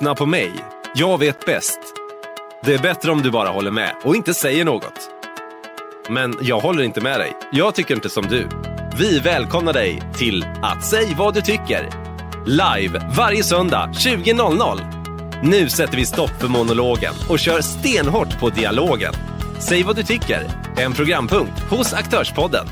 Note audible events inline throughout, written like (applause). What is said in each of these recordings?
Lyssna på mig. Jag vet bäst. Det är bättre om du bara håller med och inte säger något. Men jag håller inte med dig. Jag tycker inte som du. Vi välkomnar dig till att säg vad du tycker. Live varje söndag 20.00. Nu sätter vi stopp för monologen och kör stenhårt på dialogen. Säg vad du tycker. En programpunkt hos Aktörspodden.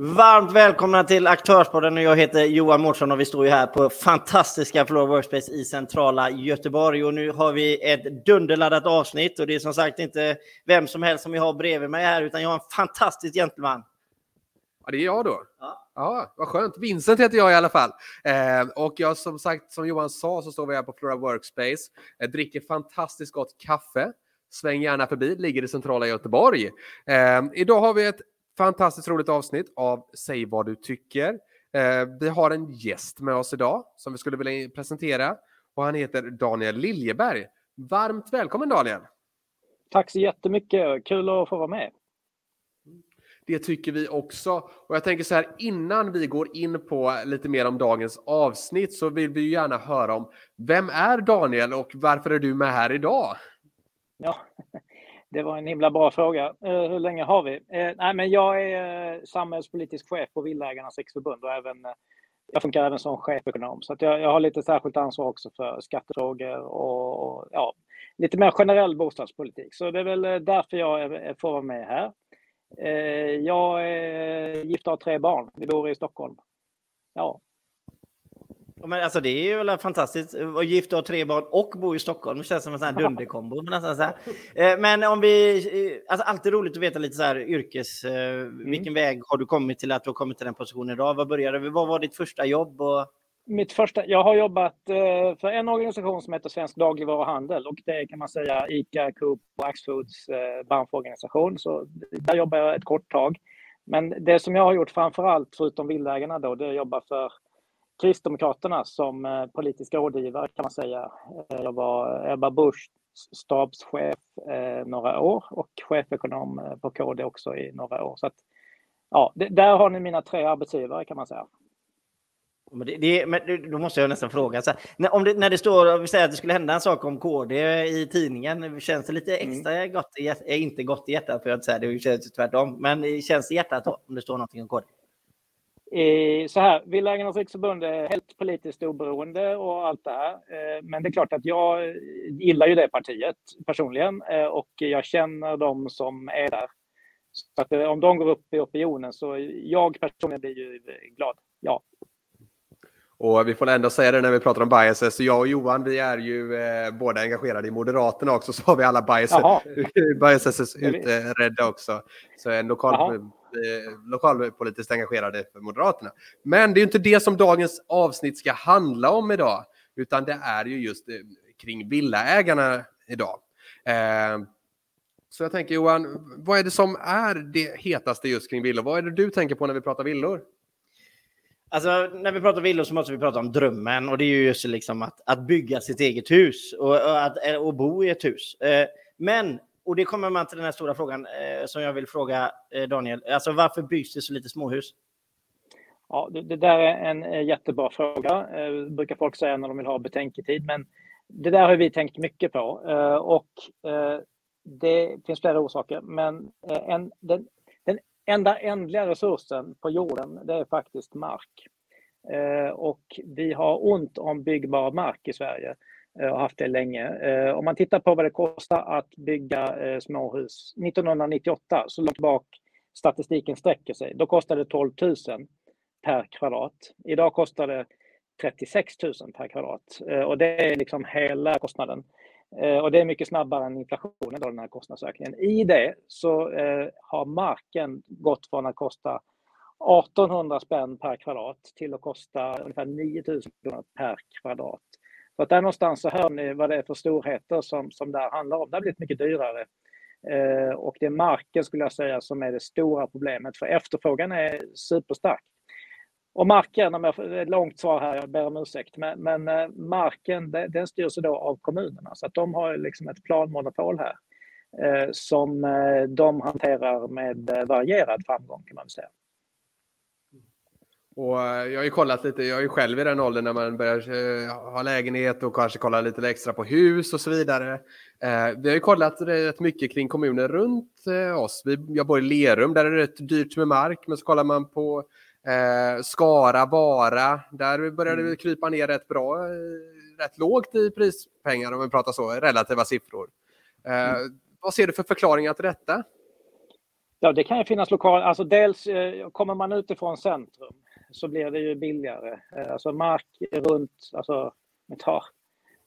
Varmt välkomna till Aktörspodden och jag heter Johan Mårtsson och vi står ju här på fantastiska Floor Workspace i centrala Göteborg och nu har vi ett dunderladdat avsnitt och det är som sagt inte vem som helst som vi har bredvid mig här utan jag har en fantastisk gentleman. Ja, det är jag då. Ja. ja, vad skönt. Vincent heter jag i alla fall. Eh, och jag som sagt, som Johan sa, så står vi här på Flora Workspace. Jag dricker fantastiskt gott kaffe. Sväng gärna förbi, ligger i centrala Göteborg. Eh, idag har vi ett fantastiskt roligt avsnitt av Säg vad du tycker. Eh, vi har en gäst med oss idag som vi skulle vilja presentera och han heter Daniel Liljeberg. Varmt välkommen Daniel! Tack så jättemycket, kul att få vara med. Det tycker vi också. Och jag tänker så här, innan vi går in på lite mer om dagens avsnitt så vill vi gärna höra om vem är Daniel och varför är du med här idag? Ja, det var en himla bra fråga. Uh, hur länge har vi? Uh, nej, men jag är uh, samhällspolitisk chef på Villaägarnas riksförbund och även, jag funkar även som chefekonom. Så att jag, jag har lite särskilt ansvar också för skattefrågor och, och ja, lite mer generell bostadspolitik. Så det är väl därför jag är, får vara med här. Jag är gift och har tre barn. Vi bor i Stockholm. Ja, men alltså det är ju väl fantastiskt. Att gift och ha tre barn och bo i Stockholm. Det känns som en sån här dunderkombo. Eh, men om vi... Eh, alltså alltid roligt att veta lite så här yrkes... Eh, mm. Vilken väg har du kommit till att du har kommit till den positionen idag? Vad började vi? Vad var ditt första jobb? Och... Mitt första, jag har jobbat för en organisation som heter Svensk dagligvaruhandel och det är kan man säga ICA, Coop och Axfoods branschorganisation. Så där jobbar jag ett kort tag. Men det som jag har gjort framför allt, förutom Villaägarna då, det är att jobba för Kristdemokraterna som eh, politisk rådgivare kan man säga. Eh, jag var Ebba Busch stabschef eh, några år och chefekonom på KD också i några år. Så att, ja, där har ni mina tre arbetsgivare kan man säga. Men, det, det, men då måste jag nästan fråga, så här, när, om det, när det står, vi säger att det skulle hända en sak om KD i tidningen, känns det lite mm. extra mm. gott i? Inte gott i hjärtat, för jag inte säga det känns tvärtom, men känns det i hjärtat då, om det står någonting om KD? Så här, Villaägarnas riksförbund är helt politiskt oberoende och allt det här. Eh, men det är klart att jag gillar ju det partiet personligen eh, och jag känner de som är där. Så att eh, om de går upp i opinionen så jag personligen blir ju glad. Ja. Och vi får ändå säga det när vi pratar om biases. Så jag och Johan, vi är ju eh, båda engagerade i Moderaterna också, så har vi alla (laughs) biases, biases utredda också. Så en lokal eh, lokalpolitiskt engagerade för Moderaterna. Men det är inte det som dagens avsnitt ska handla om idag, utan det är ju just eh, kring villaägarna idag. Eh, så jag tänker Johan, vad är det som är det hetaste just kring villor? Vad är det du tänker på när vi pratar villor? Alltså, när vi pratar villor så måste vi prata om drömmen och det är ju just liksom att, att bygga sitt eget hus och, och, att, eh, och bo i ett hus. Eh, men och det kommer man till den här stora frågan eh, som jag vill fråga eh, Daniel. Alltså varför byggs det så lite småhus? Ja, det, det där är en eh, jättebra fråga. Eh, brukar folk säga när de vill ha betänketid, men det där har vi tänkt mycket på eh, och eh, det finns flera orsaker, men eh, en, den enda ändliga resursen på jorden, det är faktiskt mark. Eh, och vi har ont om byggbar mark i Sverige. Eh, och haft det länge. Eh, om man tittar på vad det kostar att bygga småhus 1998, så långt bak statistiken sträcker sig, då kostade det 12 000 per kvadrat. Idag kostar det 36 000 per kvadrat och det är liksom hela kostnaden. Eh, och det är mycket snabbare än inflationen, då, den här kostnadsökningen. I det så eh, har marken gått från att kosta 1800 spänn per kvadrat till att kosta ungefär 9000 kronor per kvadrat. Så att där någonstans så hör ni vad det är för storheter som, som det här handlar om. Det har blivit mycket dyrare. Eh, och det är marken skulle jag säga som är det stora problemet, för efterfrågan är superstark. Och marken, om jag får ett långt svar här, jag ber om ursäkt, men, men eh, marken den styrs då av kommunerna, så att de har liksom ett planmonopol här eh, som eh, de hanterar med eh, varierad framgång kan man säga. Och jag har ju kollat lite, jag är ju själv i den åldern när man börjar ha lägenhet och kanske kolla lite extra på hus och så vidare. Vi har ju kollat rätt mycket kring kommuner runt oss. Jag bor i Lerum, där är det rätt dyrt med mark, men så kollar man på Eh, Skara, Vara, där börjar det mm. krypa ner rätt bra, eh, rätt lågt i prispengar om vi pratar så, relativa siffror. Eh, mm. Vad ser du för förklaringar till detta? Ja, det kan ju finnas lokaler. Alltså dels eh, kommer man utifrån centrum så blir det ju billigare. Eh, alltså mark runt, alltså, tar Eh,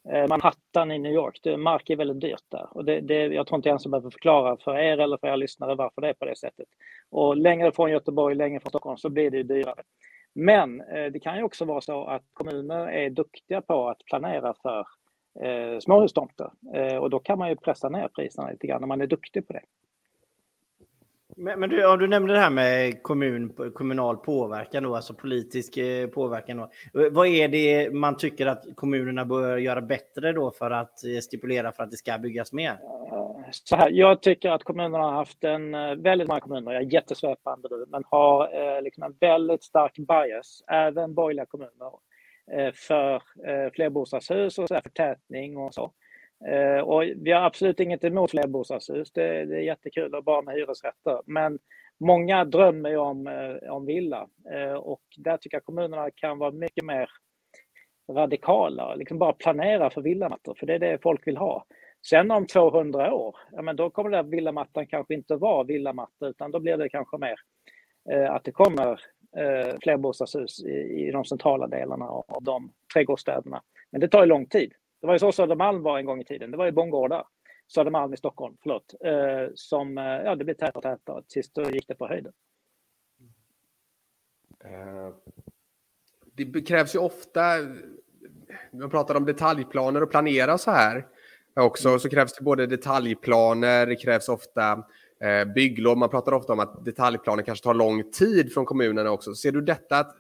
Eh, Manhattan i New York, det, mark är väldigt dyrt där. Och det, det, jag tror inte ens jag behöver förklara för er eller för er lyssnare varför det är på det sättet. Och längre från Göteborg, längre från Stockholm så blir det ju dyrare. Men eh, det kan ju också vara så att kommuner är duktiga på att planera för eh, småhustomter. Eh, och då kan man ju pressa ner priserna lite grann om man är duktig på det. Men, men du, ja, du nämnde det här med kommun, kommunal påverkan, då, alltså politisk eh, påverkan. Då. Vad är det man tycker att kommunerna bör göra bättre då för att eh, stipulera för att det ska byggas mer? Så här, jag tycker att kommunerna har haft en, eh, väldigt många kommuner, jag är jättesvepande nu, men har eh, liksom en väldigt stark bias, även borgerliga kommuner, eh, för eh, flerbostadshus och så där, förtätning och så. Eh, och vi har absolut inget emot flerbostadshus. Det, det är jättekul och bra med hyresrätter. Men många drömmer ju om, eh, om villa eh, och där tycker jag kommunerna kan vara mycket mer radikala. Liksom bara planera för villamattor, för det är det folk vill ha. Sen om 200 år, ja, men då kommer den villamattan kanske inte vara villamatta utan då blir det kanske mer eh, att det kommer eh, flerbostadshus i, i de centrala delarna av de trädgårdsstäderna. Men det tar ju lång tid. Det var ju så Södermalm var en gång i tiden. Det var ju bondgårdar. Södermalm i Stockholm, förlåt. Eh, som, eh, ja, det blev tätare och tätare. Sist då gick det på höjden. Eh, det krävs ju ofta, eh, man pratar om detaljplaner och planera så här också, så krävs det både detaljplaner, det krävs ofta bygglov. Man pratar ofta om att detaljplaner kanske tar lång tid från kommunerna också. Ser du detta att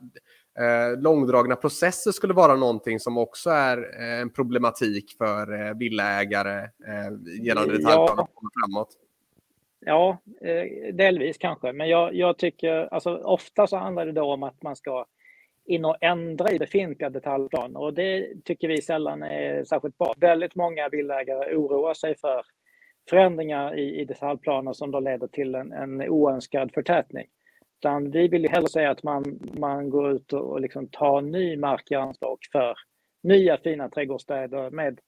eh, långdragna processer skulle vara någonting som också är eh, en problematik för eh, villaägare eh, gällande detaljplaner ja. framåt. Ja, eh, delvis kanske, men jag, jag tycker alltså ofta så handlar det då om att man ska in och ändra i befintliga detaljplaner och det tycker vi sällan är särskilt bra. Väldigt många villaägare oroar sig för förändringar i, i detaljplaner som då leder till en, en oönskad förtätning. Utan vi vill hellre säga att man, man går ut och liksom tar ny mark i anspråk för nya fina trädgårdsstäder med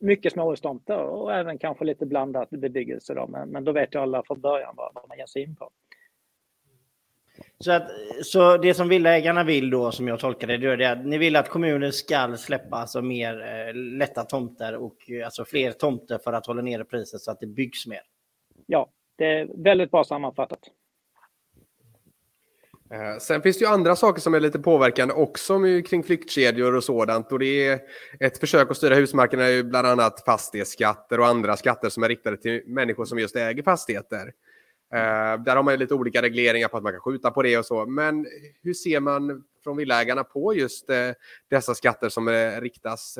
mycket småhustomter och även kanske lite blandad bebyggelse. Då. Men, men då vet ju alla från början vad, vad man ger sig in på. Så, att, så det som villaägarna vill då, som jag tolkar det, det är att ni vill att kommunen ska släppa alltså mer eh, lätta tomter och alltså fler tomter för att hålla nere priset så att det byggs mer? Ja, det är väldigt bra sammanfattat. Eh, sen finns det ju andra saker som är lite påverkande också kring flyktkedjor och sådant. Och det är ett försök att styra husmarknaden är ju bland annat fastighetsskatter och andra skatter som är riktade till människor som just äger fastigheter. Eh, där har man ju lite olika regleringar på att man kan skjuta på det och så. Men hur ser man från villaägarna på just eh, dessa skatter som riktas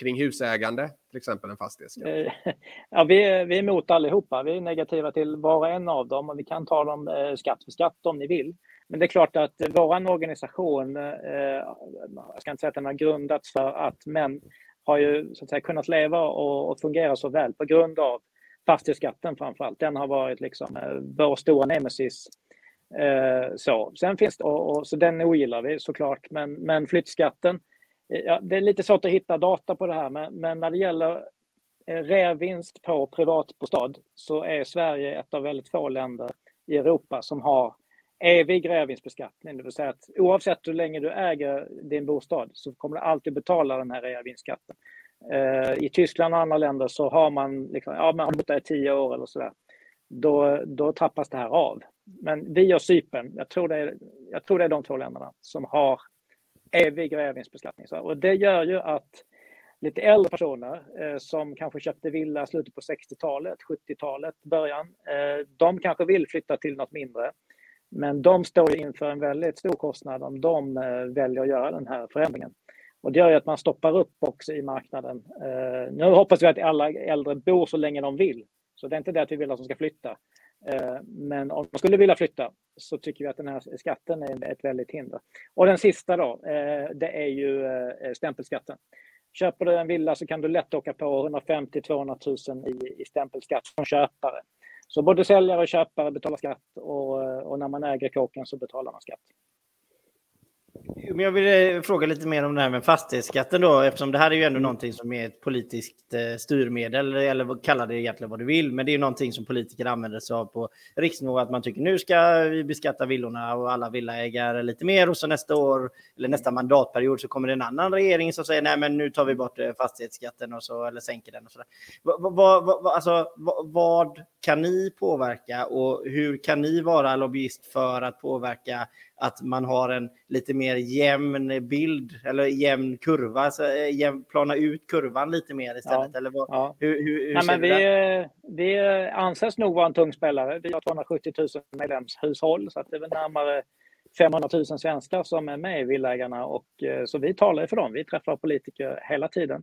kring husägande, till exempel en fastighetsskatt? Eh, (laughs) ja, vi, är, vi är emot allihopa. Vi är negativa till var och en av dem och vi kan ta dem eh, skatt för skatt om ni vill. Men det är klart att vår organisation, eh, jag ska inte säga att den har grundats för att män har ju så att säga, kunnat leva och, och fungera så väl på grund av fastighetsskatten framför allt. Den har varit liksom eh, vår stora nemesis. så. Sen finns det, och, och, så den ogillar vi såklart, men, men flyttskatten Ja, det är lite svårt att hitta data på det här, men, men när det gäller eh, reavinst på privatbostad så är Sverige ett av väldigt få länder i Europa som har evig reavinstbeskattning. Det vill säga att oavsett hur länge du äger din bostad så kommer du alltid betala den här reavinstskatten. Eh, I Tyskland och andra länder så har man, liksom, ja, man har bott där i tio år eller sådär. Då, då trappas det här av. Men vi och Cypern, jag tror, det är, jag tror det är de två länderna som har evig reavinstbeskattning. Och det gör ju att lite äldre personer eh, som kanske köpte villa i slutet på 60-talet, 70-talet, början, eh, de kanske vill flytta till något mindre. Men de står inför en väldigt stor kostnad om de eh, väljer att göra den här förändringen. Och det gör ju att man stoppar upp också i marknaden. Eh, nu hoppas vi att alla äldre bor så länge de vill. Så det är inte det att vi vill att de ska flytta. Eh, men om man skulle vilja flytta så tycker vi att den här skatten är ett väldigt hinder. Och den sista då, eh, det är ju eh, stämpelskatten. Köper du en villa så kan du lätt åka på 150-200 000 i, i stämpelskatt från köpare. Så både säljare och köpare betalar skatt och, och när man äger kåken så betalar man skatt. Jag vill fråga lite mer om det här med fastighetsskatten då, eftersom det här är ju ändå mm. någonting som är ett politiskt eh, styrmedel, eller kalla det egentligen vad du vill, men det är någonting som politiker använder sig av på riksnivå, att man tycker nu ska vi beskatta villorna och alla villaägare lite mer och så nästa år, eller nästa mandatperiod så kommer det en annan regering som säger nej men nu tar vi bort eh, fastighetsskatten och så, eller sänker den och så där. Vad, vad, vad, alltså, vad kan ni påverka och hur kan ni vara lobbyist för att påverka att man har en lite mer jämn bild eller jämn kurva, alltså jämn, plana ut kurvan lite mer istället? Ja. Eller vad, ja. hur, hur, hur Nej, men vi, vi anses nog vara en tung spelare. Vi har 270 000 medlemshushåll så att det är väl närmare 500 000 svenskar som är med i Villägarna och eh, så vi talar för dem. Vi träffar politiker hela tiden.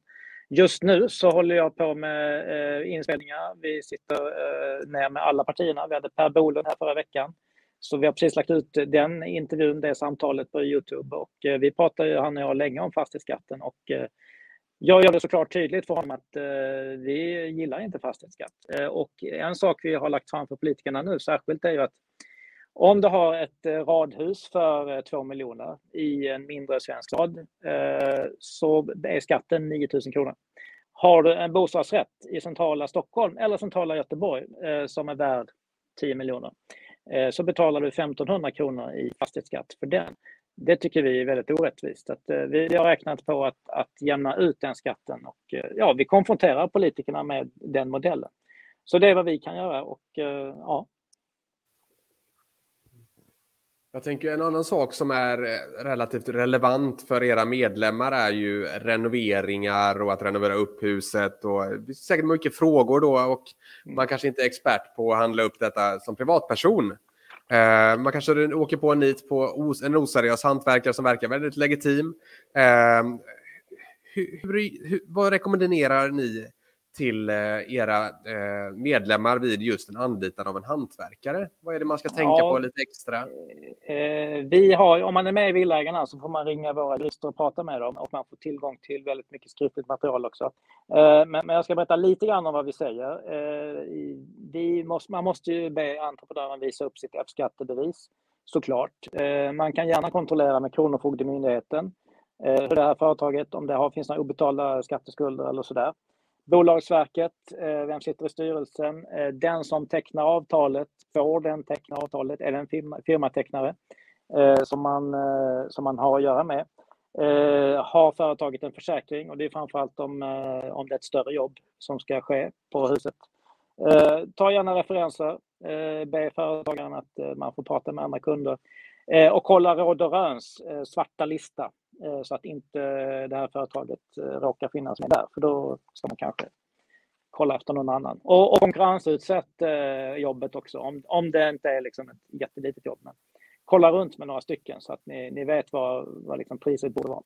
Just nu så håller jag på med eh, inspelningar. Vi sitter eh, ner med alla partierna. Vi hade Per Bolund här förra veckan. Så vi har precis lagt ut den intervjun, det samtalet på Youtube och eh, vi pratar ju han och jag länge om fastighetsskatten och eh, jag gör det såklart tydligt för honom att eh, vi gillar inte fastighetsskatt. Och en sak vi har lagt fram för politikerna nu särskilt är ju att om du har ett radhus för 2 miljoner i en mindre svensk stad så är skatten 9 000 kronor. Har du en bostadsrätt i centrala Stockholm eller centrala Göteborg som är värd 10 miljoner Eh, så betalar du 1500 kronor i fastighetsskatt för den. Det tycker vi är väldigt orättvist. Att, eh, vi har räknat på att, att jämna ut den skatten och eh, ja, vi konfronterar politikerna med den modellen. Så det är vad vi kan göra och eh, ja, jag tänker en annan sak som är relativt relevant för era medlemmar är ju renoveringar och att renovera upp huset. Och det är säkert mycket frågor då och man kanske inte är expert på att handla upp detta som privatperson. Eh, man kanske åker på en nit på en oseriös hantverkare som verkar väldigt legitim. Eh, hur, hur, vad rekommenderar ni till eh, era eh, medlemmar vid just en anlitande av en hantverkare? Vad är det man ska tänka ja, på lite extra? Eh, vi har, om man är med i Villägarna så får man ringa våra jurister och prata med dem och man får tillgång till väldigt mycket skriftligt material också. Men jag ska berätta lite grann om vad vi säger. Vi måste, man måste ju be entreprenören visa upp sitt F-skattebevis såklart. Man kan gärna kontrollera med Kronofogdemyndigheten hur det här företaget, om det har, finns några obetalda skatteskulder eller sådär. Bolagsverket, eh, vem sitter i styrelsen? Eh, den som tecknar avtalet, får den teckna avtalet? Är det en firma, firmatecknare eh, som, man, eh, som man har att göra med? Eh, har företaget en försäkring? Och det är framförallt om, eh, om det är ett större jobb som ska ske på huset. Ta gärna referenser. Be företagaren att man får prata med andra kunder. Och kolla Råd och Röns svarta lista Eh, så att inte det här företaget eh, råkar finnas med där, för då ska man kanske kolla efter någon annan. Och, och konkurrensutsätt eh, jobbet också, om, om det inte är liksom ett jättelitet jobb. Men kolla runt med några stycken så att ni, ni vet vad, vad liksom priset borde vara.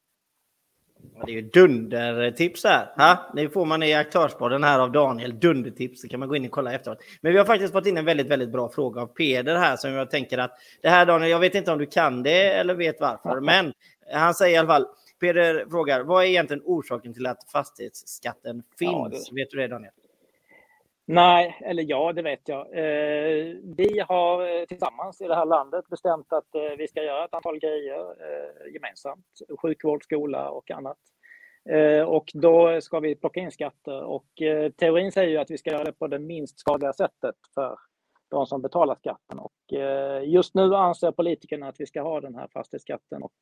Det är ju dundertips här. Ha? Nu får man i aktörspodden här av Daniel dundertips. Så kan man gå in och kolla efteråt. Men vi har faktiskt fått in en väldigt, väldigt bra fråga av Peder här som jag tänker att det här Daniel, jag vet inte om du kan det eller vet varför, men han säger i alla fall, Peder frågar, vad är egentligen orsaken till att fastighetsskatten finns? Ja, det... Vet du det Daniel? Nej, eller ja, det vet jag. Eh, vi har eh, tillsammans i det här landet bestämt att eh, vi ska göra ett antal grejer eh, gemensamt. Sjukvård, skola och annat. Eh, och då ska vi plocka in skatter och teorin säger ju att vi ska göra det på det minst skadliga sättet för de som betalar skatten. Och just nu anser politikerna att vi ska ha den här fastighetsskatten och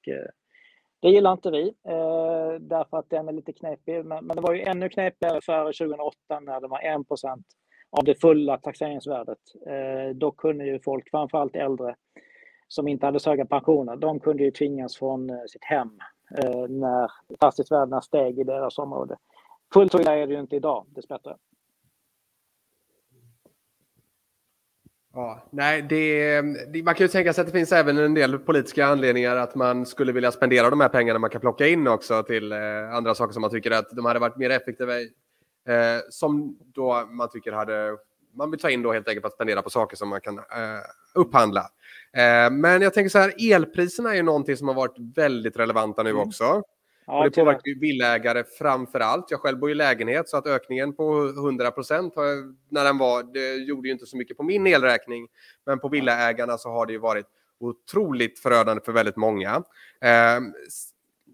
det gillar inte vi eh, därför att den är lite knepig. Men, men, det var ju ännu knepigare före 2008 när det var 1% av det fulla taxeringsvärdet. Eh, då kunde ju folk, framförallt äldre som inte hade så höga pensioner, de kunde ju tvingas från eh, sitt hem eh, när fastighetsvärdena steg i deras område. Fullt så illa är det ju inte idag, dessbättre. Ja, nej, det, man kan ju tänka sig att det finns även en del politiska anledningar att man skulle vilja spendera de här pengarna man kan plocka in också till eh, andra saker som man tycker att de hade varit mer effektiva i. Eh, som då man tycker hade man vill ta in då helt enkelt för att spendera på saker som man kan upphandla. men jag tänker så här, elpriserna är ju någonting som har varit väldigt relevanta nu mm. också. Ja, och det påverkar ju villägare framför allt. Jag själv bor i lägenhet så att ökningen på 100 procent när den var, det gjorde ju inte så mycket på min elräkning. Men på villaägarna så har det ju varit otroligt förödande för väldigt många. Eh,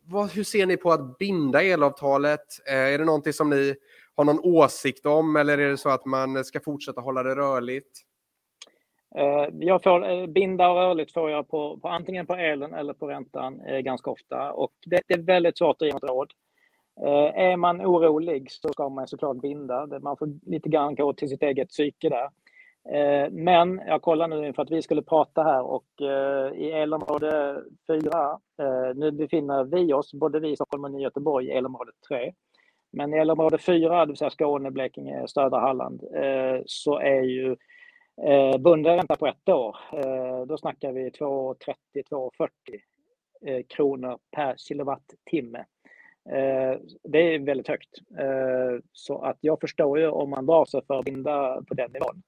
vad, hur ser ni på att binda elavtalet? Eh, är det någonting som ni har någon åsikt om eller är det så att man ska fortsätta hålla det rörligt? Eh, jag får, eh, binda och rörligt får jag på, på antingen på elen eller på räntan eh, ganska ofta och det, det, är väldigt svårt att ge något råd. Är man orolig så ska man såklart binda. Man får lite grann gå till sitt eget psyke där. Men jag kollar nu inför att vi skulle prata här och i elområde 4, nu befinner vi oss, både vi i Stockholm och Göteborg, i elområde 3. Men i elområde 4, det vill säga Skåne, Blekinge, södra Halland, så är ju Eh, bunden ränta på ett år, eh, då snackar vi 2,30-2,40 eh, kronor per kilowattimme. Eh, det är väldigt högt. Eh, så att jag förstår ju om man drar sig för att binda på den nivån.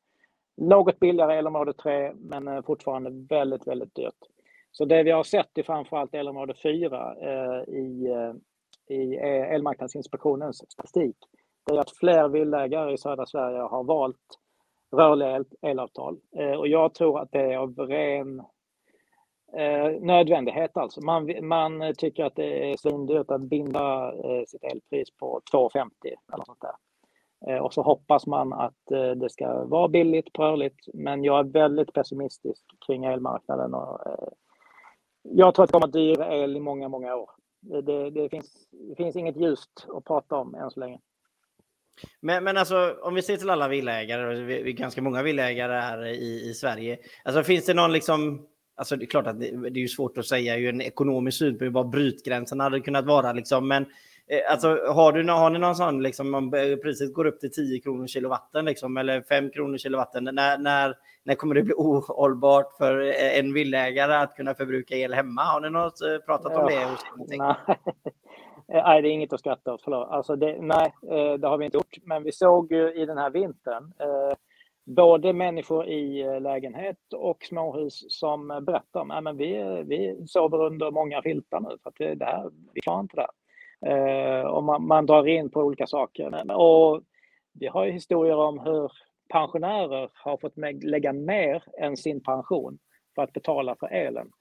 Något billigare elområde 3, men eh, fortfarande väldigt, väldigt dyrt. Så det vi har sett i framförallt elområde 4 eh, i, eh, i eh, Elmarknadsinspektionens statistik, det är att fler villaägare i södra Sverige har valt rörliga el elavtal. Eh, och jag tror att det är av ren eh, nödvändighet alltså. Man, man tycker att det är svindyrt att binda eh, sitt elpris på 2,50 eller sånt där. Eh, och så hoppas man att eh, det ska vara billigt, rörligt. Men jag är väldigt pessimistisk kring elmarknaden. Och, eh, jag tror att det kommer att dyra el i många, många år. Eh, det, det, finns, det finns inget ljust att prata om än så länge. Men, men alltså, om vi ser till alla villaägare, vi är ganska många villaägare här i, i Sverige. Alltså, finns det någon liksom... Alltså, det är klart att det, det är svårt att säga ur en ekonomisk synpunkt vad brytgränsen hade kunnat vara. Liksom, men eh, alltså, har, du, har ni någon sån, liksom, om priset går upp till 10 kronor kilowatten liksom, eller 5 kronor kilowatten, när, när, när kommer det bli ohållbart för en villägare att kunna förbruka el hemma? Har ni något, eh, pratat om det? Nej, Eh, nej, det är inget att skratta åt. Förlåt. Alltså det, nej, eh, det har vi inte gjort. Men vi såg ju i den här vintern eh, både människor i lägenhet och småhus som berättar om att vi, vi sover under många filtar nu för att det här, vi klarar inte det. Och man, man drar in på olika saker. Och vi har ju historier om hur pensionärer har fått lägga mer än sin pension för att betala för elen.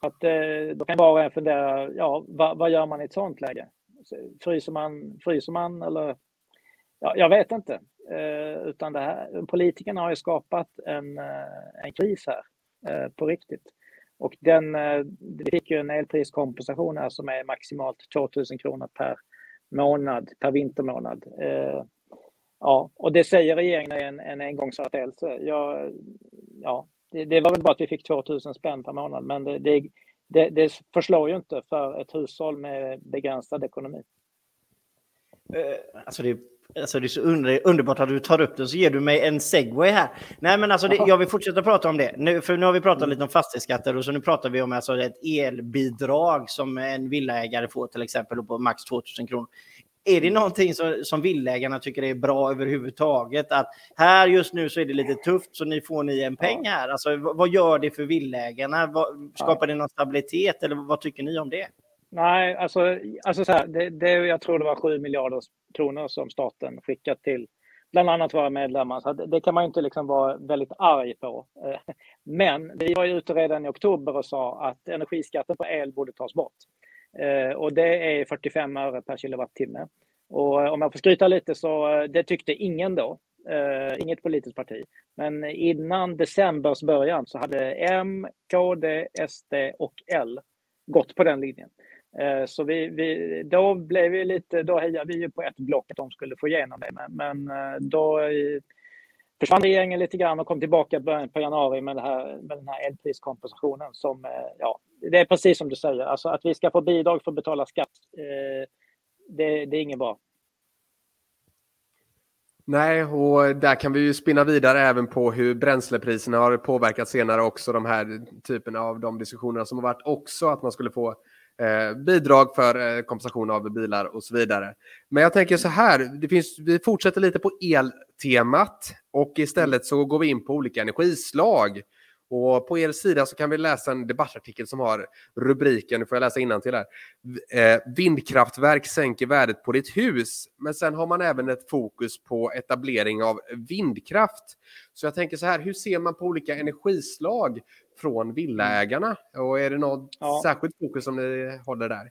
Att, eh, då kan var och en fundera, ja, vad, vad, gör man i ett sånt läge? Fryser man, fryser man eller? Ja, jag vet inte. Eh, utan det här, politikerna har ju skapat en, eh, en kris här eh, på riktigt. Och den, eh, vi fick ju en elpriskompensation här som är maximalt 2000 kronor per månad, per vintermånad. Eh, ja, och det säger regeringen är en, en engångsföreteelse. Ja, det, det, var väl bara att vi fick 2000 spänn per månad, men det, det, det, det förslår ju inte för ett hushåll med begränsad ekonomi. Uh, alltså det, alltså det är så under, underbart att du tar upp det så ger du mig en segway här. Nej, men alltså det, jag vill fortsätta prata om det. Nu, för nu har vi pratat lite om fastighetsskatter och så nu pratar vi om alltså ett elbidrag som en villaägare får till exempel på max 2000 kronor. Är det någonting som, som villägarna tycker är bra överhuvudtaget? Att här just nu så är det lite tufft så ni får ni en peng här. Alltså, vad gör det för villägarna? Vad, skapar det någon stabilitet eller vad tycker ni om det? Nej, alltså, alltså så här, det, det, jag tror det var 7 miljarder kronor som staten skickat till bland annat våra medlemmar. Så det, det, kan man inte liksom vara väldigt arg på. Eh, men vi var ju ute redan i oktober och sa att energiskatten på el borde tas bort. Eh, och det är 45 öre per kilowattimme. Och eh, om jag får skryta lite så eh, det tyckte ingen då. Eh, inget politiskt parti. Men innan decembers början så hade M, KD, SD och L gått på den linjen. Så vi, vi, då blev vi lite, då hejade vi ju på ett block att de skulle få igenom det. Men, men då försvann regeringen lite grann och kom tillbaka början på januari med, det här, med den här elpriskompensationen som, ja, det är precis som du säger, alltså att vi ska få bidrag för att betala skatt, eh, det, det är inget bra. Nej, och där kan vi ju spinna vidare även på hur bränslepriserna har påverkat senare också, de här typerna av de diskussionerna som har varit också, att man skulle få eh, bidrag för eh, kompensation av bilar och så vidare. Men jag tänker så här, det finns, vi fortsätter lite på eltemat och istället så går vi in på olika energislag. Och på er sida så kan vi läsa en debattartikel som har rubriken, nu får jag läsa till här, eh, Vindkraftverk sänker värdet på ditt hus. Men sen har man även ett fokus på etablering av vindkraft. Så jag tänker så här, hur ser man på olika energislag från villaägarna? Och är det något ja. särskilt fokus som ni håller där?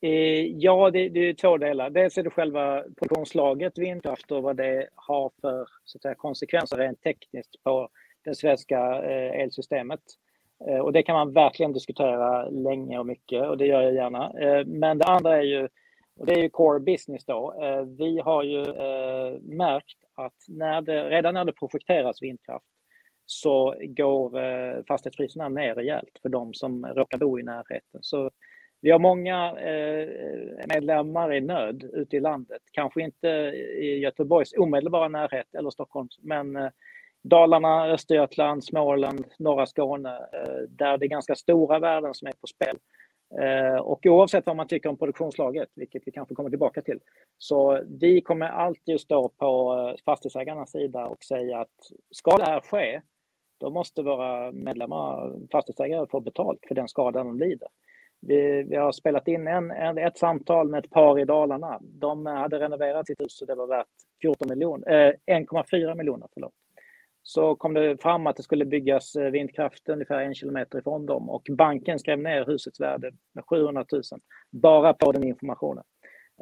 Eh, ja, det, det, är två delar. Dels är det själva produktionslaget vindkraft och vad det har för så att säga, konsekvenser rent tekniskt på det svenska eh, elsystemet. Eh, och det kan man verkligen diskutera länge och mycket och det gör jag gärna. Eh, men det andra är ju, och det är ju core business då. Vi har ju märkt att när det, redan när det projekteras vindkraft så går fastighetspriserna ner rejält för de som råkar bo i närheten. Så vi har många medlemmar i nöd ute i landet. Kanske inte i Göteborgs omedelbara närhet eller Stockholms, men Dalarna, Östergötland, Småland, norra Skåne, eh, där det är ganska stora värden som är på spel. Eh, och oavsett vad man tycker om produktionslaget, vilket vi kanske kommer tillbaka till, så vi kommer alltid att stå på eh, fastighetsägarnas sida och säga att ska det här ske, då måste våra medlemmar, fastighetsägare, få betalt för den skada de lider. Vi, vi har spelat in en, en, ett samtal med ett par i Dalarna. De hade renoverat sitt hus och det var värt 14 miljoner, eh, 1,4 miljoner. Förlåt. Så kom det fram att det skulle byggas eh, vindkraft ungefär en kilometer ifrån dem och banken skrev ner husets värde med 700 000 bara på den informationen.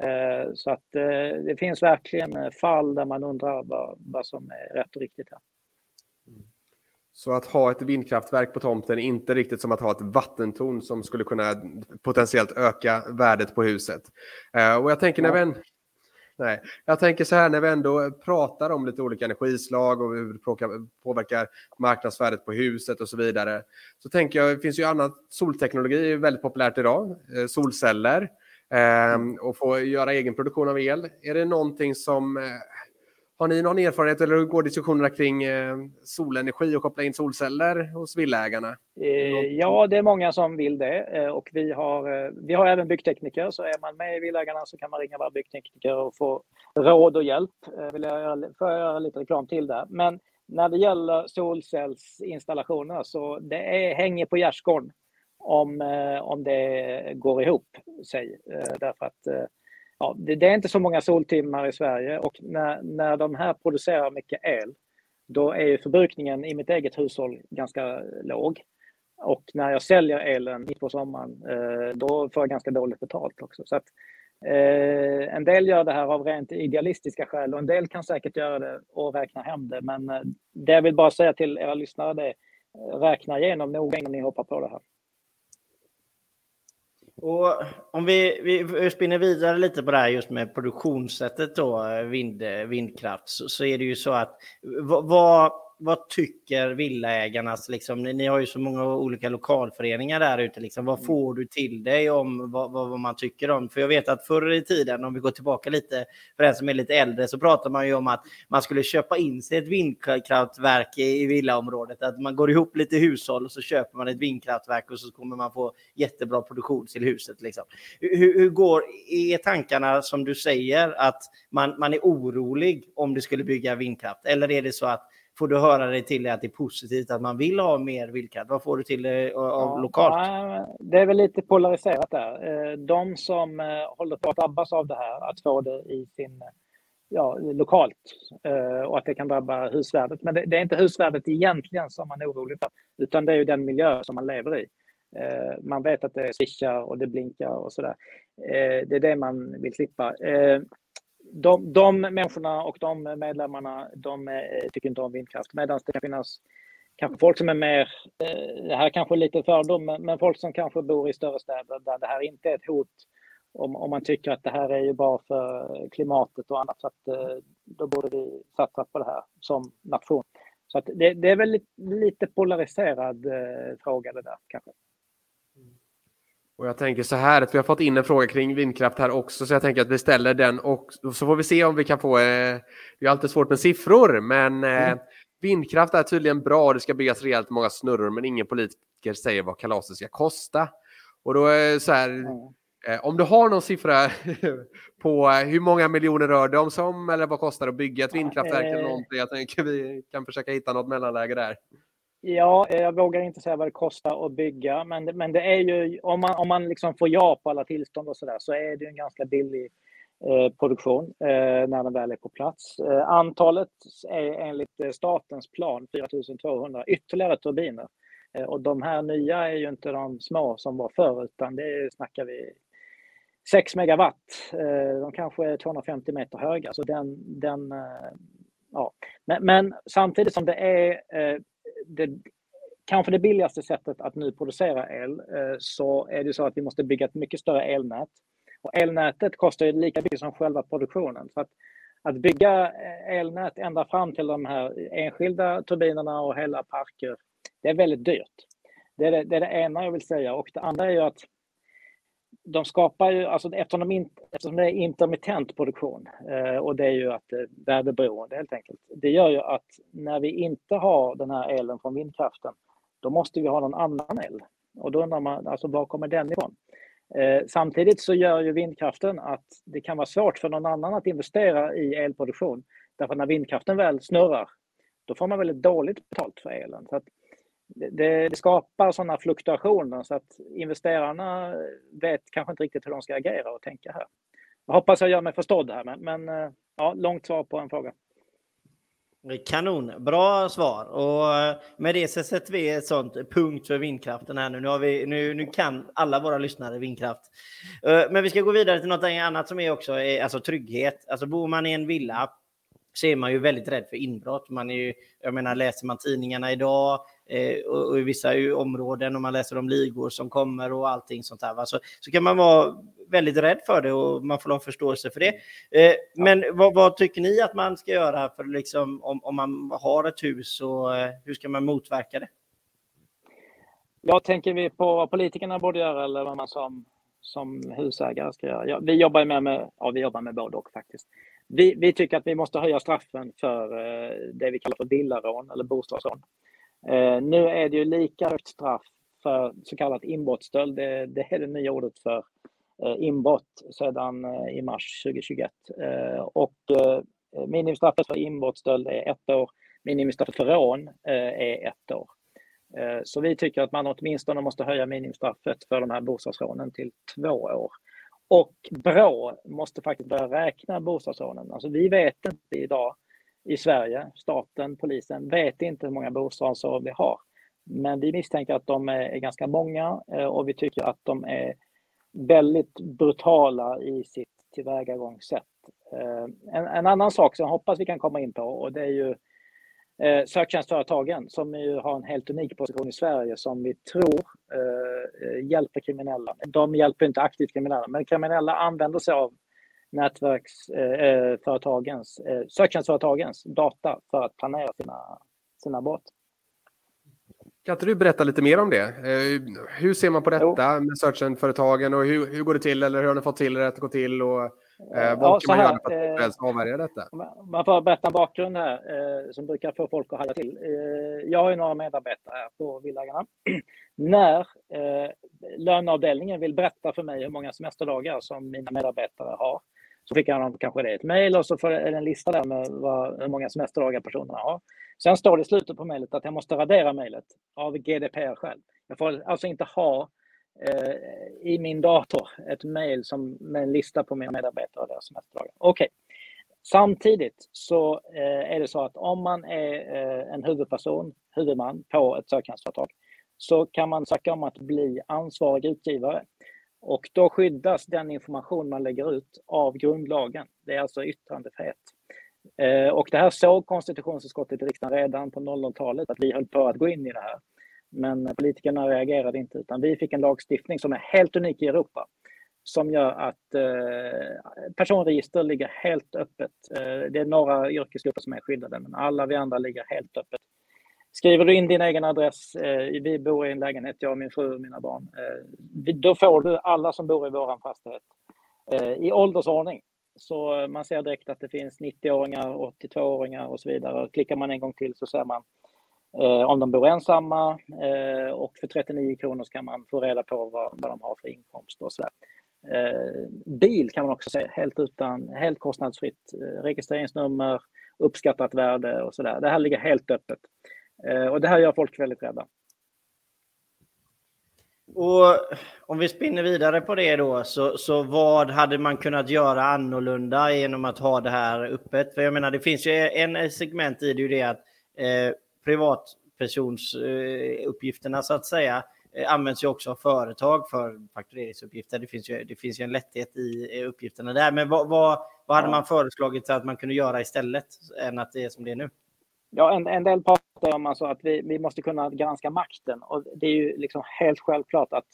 Eh, så att eh, det finns verkligen fall där man undrar vad, vad som är rätt och riktigt här. Så att ha ett vindkraftverk på tomten är inte riktigt som att ha ett vattentorn som skulle kunna potentiellt öka värdet på huset. Och jag tänker när vi. Nej, jag tänker så här när vi ändå pratar om lite olika energislag och hur det påverkar marknadsvärdet på huset och så vidare. Så tänker jag, det finns ju annat, solteknologi är väldigt populärt idag, eh, solceller eh, och få göra egen produktion av el. Är det någonting som eh, har ni någon erfarenhet eller hur går diskussionerna kring eh, solenergi och koppla in solceller hos villaägarna? Eh, ja, det är många som vill det eh, och vi har, eh, vi har även byggtekniker så är man med i Villaägarna så kan man ringa våra byggtekniker och få råd och hjälp. Eh, vill jag göra, får jag göra lite reklam till där. Men när det gäller solcellsinstallationer så det är, hänger på gärdsgården om, eh, om det går ihop sig. Därför att ja, det, det, är inte så många soltimmar i Sverige och när, när de här producerar mycket el, då är förbrukningen i mitt eget hushåll ganska låg. Och när jag säljer elen mitt på sommaren, eh, då får jag ganska dåligt betalt också. Så att, eh, en del gör det här av rent idealistiska skäl och en del kan säkert göra det och räkna hem det. Men eh, det jag vill bara säga till era lyssnare det är, eh, räkna igenom noga innan ni hoppar på det här. Och om vi, vi spinner vidare lite på det här just med produktionssättet då, vind, vindkraft, så, så är det ju så att vad, vad tycker villaägarnas, liksom, ni, ni, har ju så många olika lokalföreningar där ute, liksom, vad mm. får du till dig om vad, vad, vad, man tycker om? För jag vet att förr i tiden, om vi går tillbaka lite, för den som är lite äldre, så pratar man ju om att man skulle köpa in sig ett vindkraftverk i, i villaområdet, att man går ihop lite hushåll och så köper man ett vindkraftverk och så kommer man få jättebra produktion till huset. Liksom. Hur, hur går, är tankarna som du säger att man, man är orolig om det skulle bygga vindkraft? Eller är det så att får du höra dig till att det är positivt att man vill ha mer vildkatt? Vad får du till dig av ja, lokalt? Det är väl lite polariserat där. Eh, de som eh, håller på att drabbas av det här, att få det i sin ja, lokalt eh, och att det kan drabba husvärdet. Men det, det, är inte husvärdet egentligen som man är orolig för, utan det är ju den miljö som man lever i. Man vet att det swishar och det blinkar och sådär. Det är det man vill slippa de, de människorna och de medlemmarna, de eh, tycker inte om vindkraft. Medan det kan finnas kanske folk som är mer, eh, det här kanske är lite fördom, men folk som kanske bor i större städer där det här inte är ett hot. Om, om man tycker att det här är ju bra för klimatet och annat, så att eh, då borde vi satsa på det här som nation. Så att det, det är väl lite, lite polariserad fråga det där kanske. Och jag tänker så här att vi har fått in en fråga kring vindkraft här också, så jag tänker att vi ställer den och så får vi se om vi kan få, eh, det är alltid svårt med siffror, men eh, mm. vindkraft är tydligen bra, det ska byggas rejält många snurror, men ingen politiker säger vad kalaset ska kosta. Och då är så här, mm. Eh, om du har någon siffra (laughs) på hur många miljoner rör det om som eller vad kostar det att bygga ett vindkraftverk eller någonting? Jag tänker vi kan försöka hitta något mellanläge där. Ja, eh, jag vågar inte säga vad det kostar att bygga, men, men det är ju om man, om man liksom får ja på alla tillstånd och så där så är det en ganska billig eh, produktion eh, när den väl är på plats. Eh, antalet är enligt eh, statens plan 4200 ytterligare turbiner eh, och de här nya är ju inte de små som var förr utan det snackar vi 6 megawatt. Eh, de kanske är 250 meter höga så den, den eh, ja. Men, men, samtidigt som det är det, kanske det billigaste sättet att nu producera el eh, så är det så att vi måste bygga ett mycket större elnät. Och elnätet kostar ju lika mycket som själva produktionen. Så att, att bygga eh, elnät ända fram till de här enskilda turbinerna och hela parker, det är väldigt dyrt. Det är det, det är det ena jag vill säga. Och det andra är ju att de skapar ju, alltså eftersom, de in, eftersom det är intermittent produktion eh, och det är ju att eh, väderberoende helt enkelt. Det gör ju att när vi inte har den här elen från vindkraften, då måste vi ha någon annan el. Och då undrar man, alltså var kommer den ifrån? Eh, samtidigt så gör ju vindkraften att det kan vara svårt för någon annan att investera i elproduktion. Därför när vindkraften väl snurrar, då får man väldigt dåligt betalt för elen. Så att det, det, skapar sådana fluktuationer så att investerarna vet kanske inte riktigt hur de ska agera och tänka här. Jag hoppas jag gör mig förstådd här, men, men eh, ja, långt svar på en fråga. Kanon, bra svar. Och eh, med det så sätter vi ett sånt punkt för vindkraften här nu. Nu, har vi, nu, nu kan alla våra lyssnare vindkraft. Eh, men vi ska gå vidare till något annat som är också alltså trygghet. Alltså bor man i en villa så är man ju väldigt rädd för inbrott. Man är ju, jag menar, läser man tidningarna idag eh, och, och, i vissa områden och man läser om ligor som kommer och allting sånt här, va? Så, så kan man vara väldigt rädd för det och man får ha förståelse för det. Eh, men vad, vad, tycker ni att man ska göra för liksom, om, om man har ett hus och eh, hur ska man motverka det? Jag tänker vi på vad politikerna borde göra eller vad man som, som husägare ska göra. Ja, vi jobbar med, med, ja, vi jobbar med både och faktiskt. Vi, vi, tycker att vi måste höja straffen för eh, det vi kallar för villarån eller bostadsrån. Eh, nu är det ju lika högt straff för så kallat inbrottsstöld. Det, det är det nya ordet för eh, inbrott sedan i mars 2021. Och minimistraffet för inbrottsstöld är ett år. Minimistraffet för rån är ett år. Så vi tycker att man åtminstone måste höja minimistraffet för de här bostadsrånen till två år. Och Brå måste faktiskt börja räkna bostadsrånen. Alltså vi vet inte idag i Sverige, staten, polisen, vet inte hur många bostadsrån vi har. Men vi misstänker att de är ganska många eh, och vi tycker att de är väldigt brutala i sitt tillvägagångssätt. Eh, en, en annan sak som jag hoppas vi kan komma in på och det är ju eh, söktjänstföretagen som ju har en helt unik position i Sverige som vi tror eh, hjälper kriminella. De hjälper inte aktivt kriminella, men kriminella använder sig av nätverksföretagens, eh, eh, söktjänstföretagens data för att planera sina, sina brott. Kan inte du berätta lite mer om det? Eh, hur ser man på detta jo. med searchföretagen och hur, hur går det till eller hur har ni fått till det att gå till? Och Eh, vad ja, kan man här, göra för att eh, avvärja detta? Man får berätta en bakgrund här eh, som brukar få folk att haja till. Eh, jag har ju några medarbetare här på Villaägarna. (clears throat) När eh, löneavdelningen vill berätta för mig hur många semesterdagar som mina medarbetare har så skickar de kanske det ett mejl och så får det en lista där med vad, hur många semesterdagar personerna har. Sen står det i slutet på mejlet att jag måste radera mejlet av GDPR själv. Jag får alltså inte ha Eh, i min dator ett mejl med en lista på mina medarbetare och deras semesterdagar. Okej. Okay. Samtidigt så eh, är det så att om man är eh, en huvudperson, huvudman på ett söktjänstföretag så kan man söka om att bli ansvarig utgivare. Och då skyddas den information man lägger ut av grundlagen. Det är alltså yttrandefrihet. Eh, och det här såg konstitutionsutskottet i riksdagen redan på 00-talet att vi höll på att gå in i det här. Men politikerna reagerade inte utan vi fick en lagstiftning som är helt unik i Europa som gör att eh, personregister ligger helt öppet. Eh, det är några yrkesgrupper som är skyddade men alla vi andra ligger helt öppet. Skriver du in din egen adress, eh, vi bor i en lägenhet, jag, min fru och mina barn, eh, då får du alla som bor i vår fastighet eh, i åldersordning. Så man ser direkt att det finns 90-åringar, 82-åringar och så vidare. Klickar man en gång till så ser man eh, om de bor ensamma eh, och för 39 kronor kan man få reda på vad, vad de har för inkomst och sådär. Eh, bil kan man också säga, helt, utan, helt kostnadsfritt. Eh, registreringsnummer, uppskattat värde och sådär. Det här ligger helt öppet. Eh, och det här gör folk väldigt rädda. Och om vi spinner vidare på det då, så, så vad hade man kunnat göra annorlunda genom att ha det här öppet? För jag menar, det finns ju en segment i det, ju det att eh, privatpersonsuppgifterna eh, så att säga eh, används ju också av företag för faktureringsuppgifter. Det finns ju, det finns ju en lätthet i uppgifterna där. Men vad, vad, vad hade man föreslagit att man kunde göra istället än att det är som det är nu? Ja, en, en del pratar om alltså att vi, vi måste kunna granska makten och det är ju liksom helt självklart att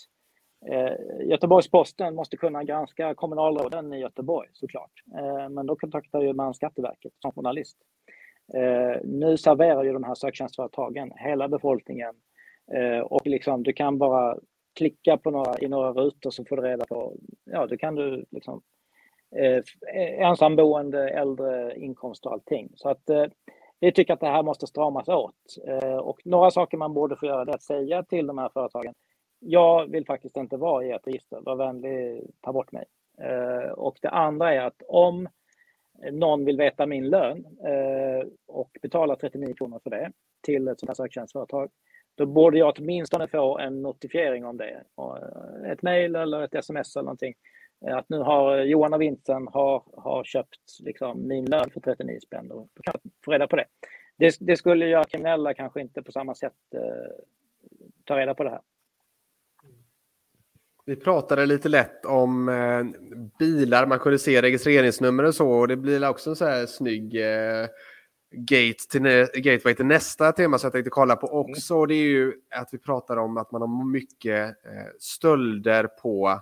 eh, Göteborgs-Posten måste kunna granska kommunalråden i Göteborg såklart. Eh, men då kontaktar ju man Skatteverket som journalist. Eh, nu serverar ju de här söktjänstföretagen hela befolkningen eh, och liksom du kan bara klicka på några, i några rutor så får du reda på, ja, du kan du liksom eh, eh ensamboende, äldre, inkomst och allting. Så att eh, vi tycker att det här måste stramas åt. Eh, och några saker man borde få göra är att säga till de här företagen. Jag vill faktiskt inte vara i ert register. Var vänlig, ta bort mig. Eh, och det andra är att om någon vill veta min lön eh, och betala 39 kronor för det till ett sånt här söktjänstföretag, då borde jag åtminstone få en notifiering om det. Eh, ett mejl eller ett sms eller någonting eh, att nu har Johan och Vintern har, har köpt liksom min lön för 39 spänn. Och då kan jag få reda på det. det. Det skulle göra kriminella kanske inte på samma sätt eh, ta reda på det här. Vi pratade lite lätt om eh, bilar, man kunde se registreringsnummer och så. Och det blir också en så här snygg eh, gate till, gateway till nästa tema som jag tänkte kolla på också. Mm. Det är ju att vi pratar om att man har mycket eh, stölder på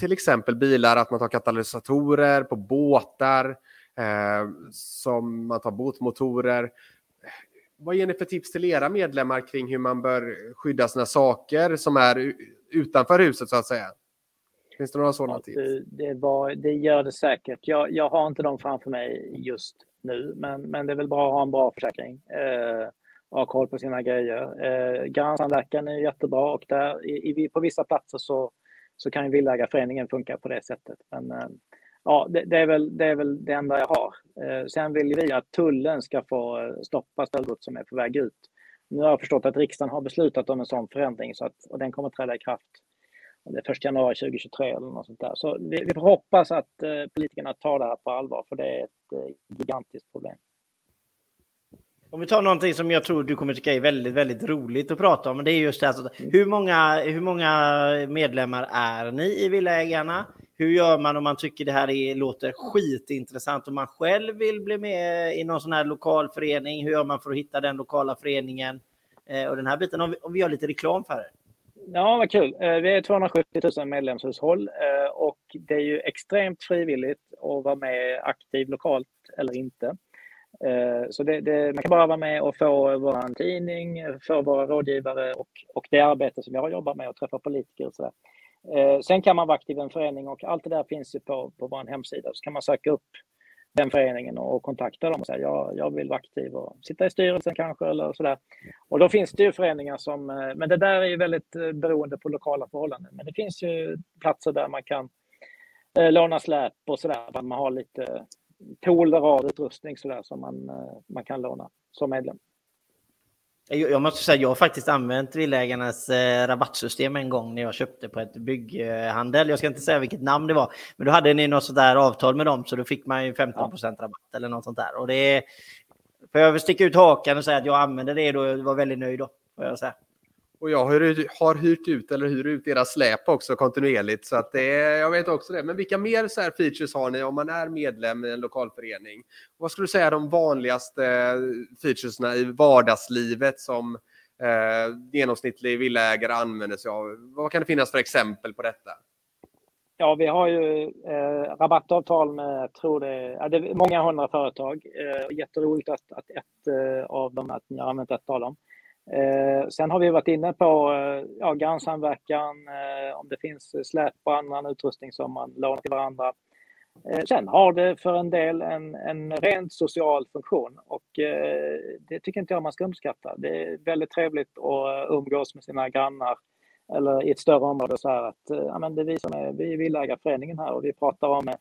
till exempel bilar, att man tar katalysatorer på båtar, eh, som man tar båtmotorer. Vad ger ni för tips till era medlemmar kring hur man bör skydda sina saker som är utanför huset så att säga? Finns det några sådana ja, tips? Det, var, det gör det säkert. Jag, jag har inte dem framför mig just nu, men, men det är väl bra att ha en bra försäkring. Eh, och ha koll på sina grejer. Eh, grannsamverkan är jättebra och där, i, i, på vissa platser så så kan ju Villaägarföreningen funka på det sättet. Men eh, ja, det, det, är väl, det är väl det enda jag har. Eh, sen vill vi att tullen ska få eh, stoppa stöldgods som är på väg ut. Nu har jag förstått att riksdagen har beslutat om en sån förändring så att, och den kommer att träda i kraft det är 1 januari 2023 eller något sånt där. Så vi, vi får hoppas att politikerna tar det här på allvar för det är ett gigantiskt problem. Om vi tar någonting som jag tror du kommer tycka är väldigt, väldigt roligt att prata om. Det är just det alltså, hur, många, hur många medlemmar är ni i Villaägarna? Hur gör man om man tycker det här är, låter skitintressant och man själv vill bli med i någon sån här lokal förening? Hur gör man för att hitta den lokala föreningen? Eh, och den här biten, om vi, om vi gör lite reklam för det. Ja, vad kul. Eh, vi är 270 000 medlemshushåll eh, och det är ju extremt frivilligt att vara med aktiv lokalt eller inte. Eh, så det, det, man kan bara vara med och få vår tidning, få våra rådgivare och, och det arbete som jag jobbar med och träffa politiker och sådär. Eh, sen kan man vara aktiv i en förening och allt det där finns ju på, på vår hemsida. Så kan man söka upp den föreningen och kontakta dem och säga jag, jag vill vara aktiv och sitta i styrelsen kanske eller sådär. Och då finns det ju föreningar som, eh, men det där är ju väldigt eh, beroende på lokala förhållanden. Men det finns ju platser där man kan låna släp och sådär, man har lite pooler av utrustning sådär som man, man kan låna som medlem. Jag måste säga, jag har faktiskt använt Villägarnas eh, rabattsystem en gång när jag köpte på ett bygghandel. Jag ska inte säga vilket namn det var, men då hade ni något sådär avtal med dem så då fick man ju 15 ja. rabatt eller något sånt där. Och det för jag vill sticka ut hakan och säga att jag använde det då. Jag var väldigt nöjd då, får jag säga. Och jag har, hyrt ut eller hyr ut era släp också kontinuerligt. Så att det, jag vet också det. Men vilka mer så här features har ni om man är medlem i en lokalförening? Vad skulle du säga är de vanligaste eh, featuresna i vardagslivet som eh, genomsnittlig villaägare använder sig av? Vad kan det finnas för exempel på detta? Ja, vi har ju eh, rabattavtal med, tror det, ja, det är många hundra företag. Eh, jätteroligt att, att ett eh, av dem, att ni har använt ett av dem. Eh, sen har vi varit inne på eh, ja, grannsamverkan, eh, om det finns släp och annan utrustning som man lånar till varandra. Eh, sen har det för en del en, en rent social funktion och eh, det tycker inte jag man ska underskatta. Det är väldigt trevligt att eh, umgås med sina grannar eller i ett större område så här att eh, ja, men det är vi som är, vi är villaägarföreningen här och vi pratar om, eh,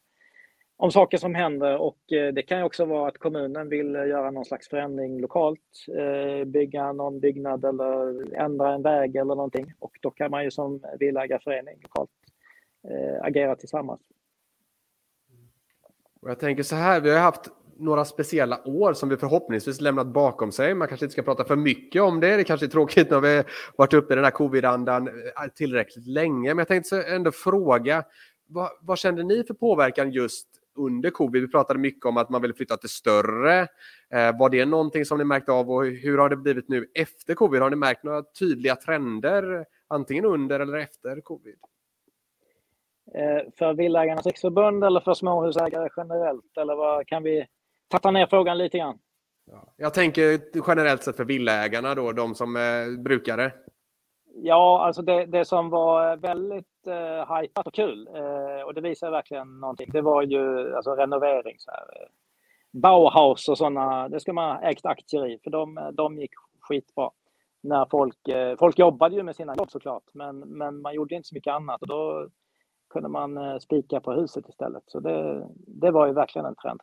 om saker som händer och eh, det kan ju också vara att kommunen vill eh, göra någon slags förändring lokalt, eh, bygga någon byggnad eller ändra en väg eller någonting och då kan man ju som villaägarförening lokalt agera tillsammans. Och jag tänker så här, vi har haft några speciella år som vi förhoppningsvis lämnat bakom sig. Man kanske inte ska prata för mycket om det. Det kanske är tråkigt när vi varit uppe i den här covid-andan tillräckligt länge. Men jag tänkte ändå fråga, vad, vad kände ni för påverkan just under covid? Vi pratade mycket om att man ville flytta till större. Eh, var det någonting som ni märkte av och hur har det blivit nu efter covid? Har ni märkt några tydliga trender antingen under eller efter covid? Eh, för Villaägarnas riksförbund eller för småhusägare generellt? Eller vad kan vi tatta ner frågan lite grann? Jag tänker generellt sett för villaägarna då, de som är brukare. Ja, alltså det, det som var väldigt eh, hajpat och kul eh, och det visar verkligen någonting. Det var ju alltså renovering. Så här. Eh, Bauhaus och sådana, det ska man ha ägt aktier i för de, de gick skitbra. När folk, eh, folk jobbade ju med sina jobb såklart, men, men man gjorde inte så mycket annat och då kunde man eh, spika på huset istället. Så det, det var ju verkligen en trend.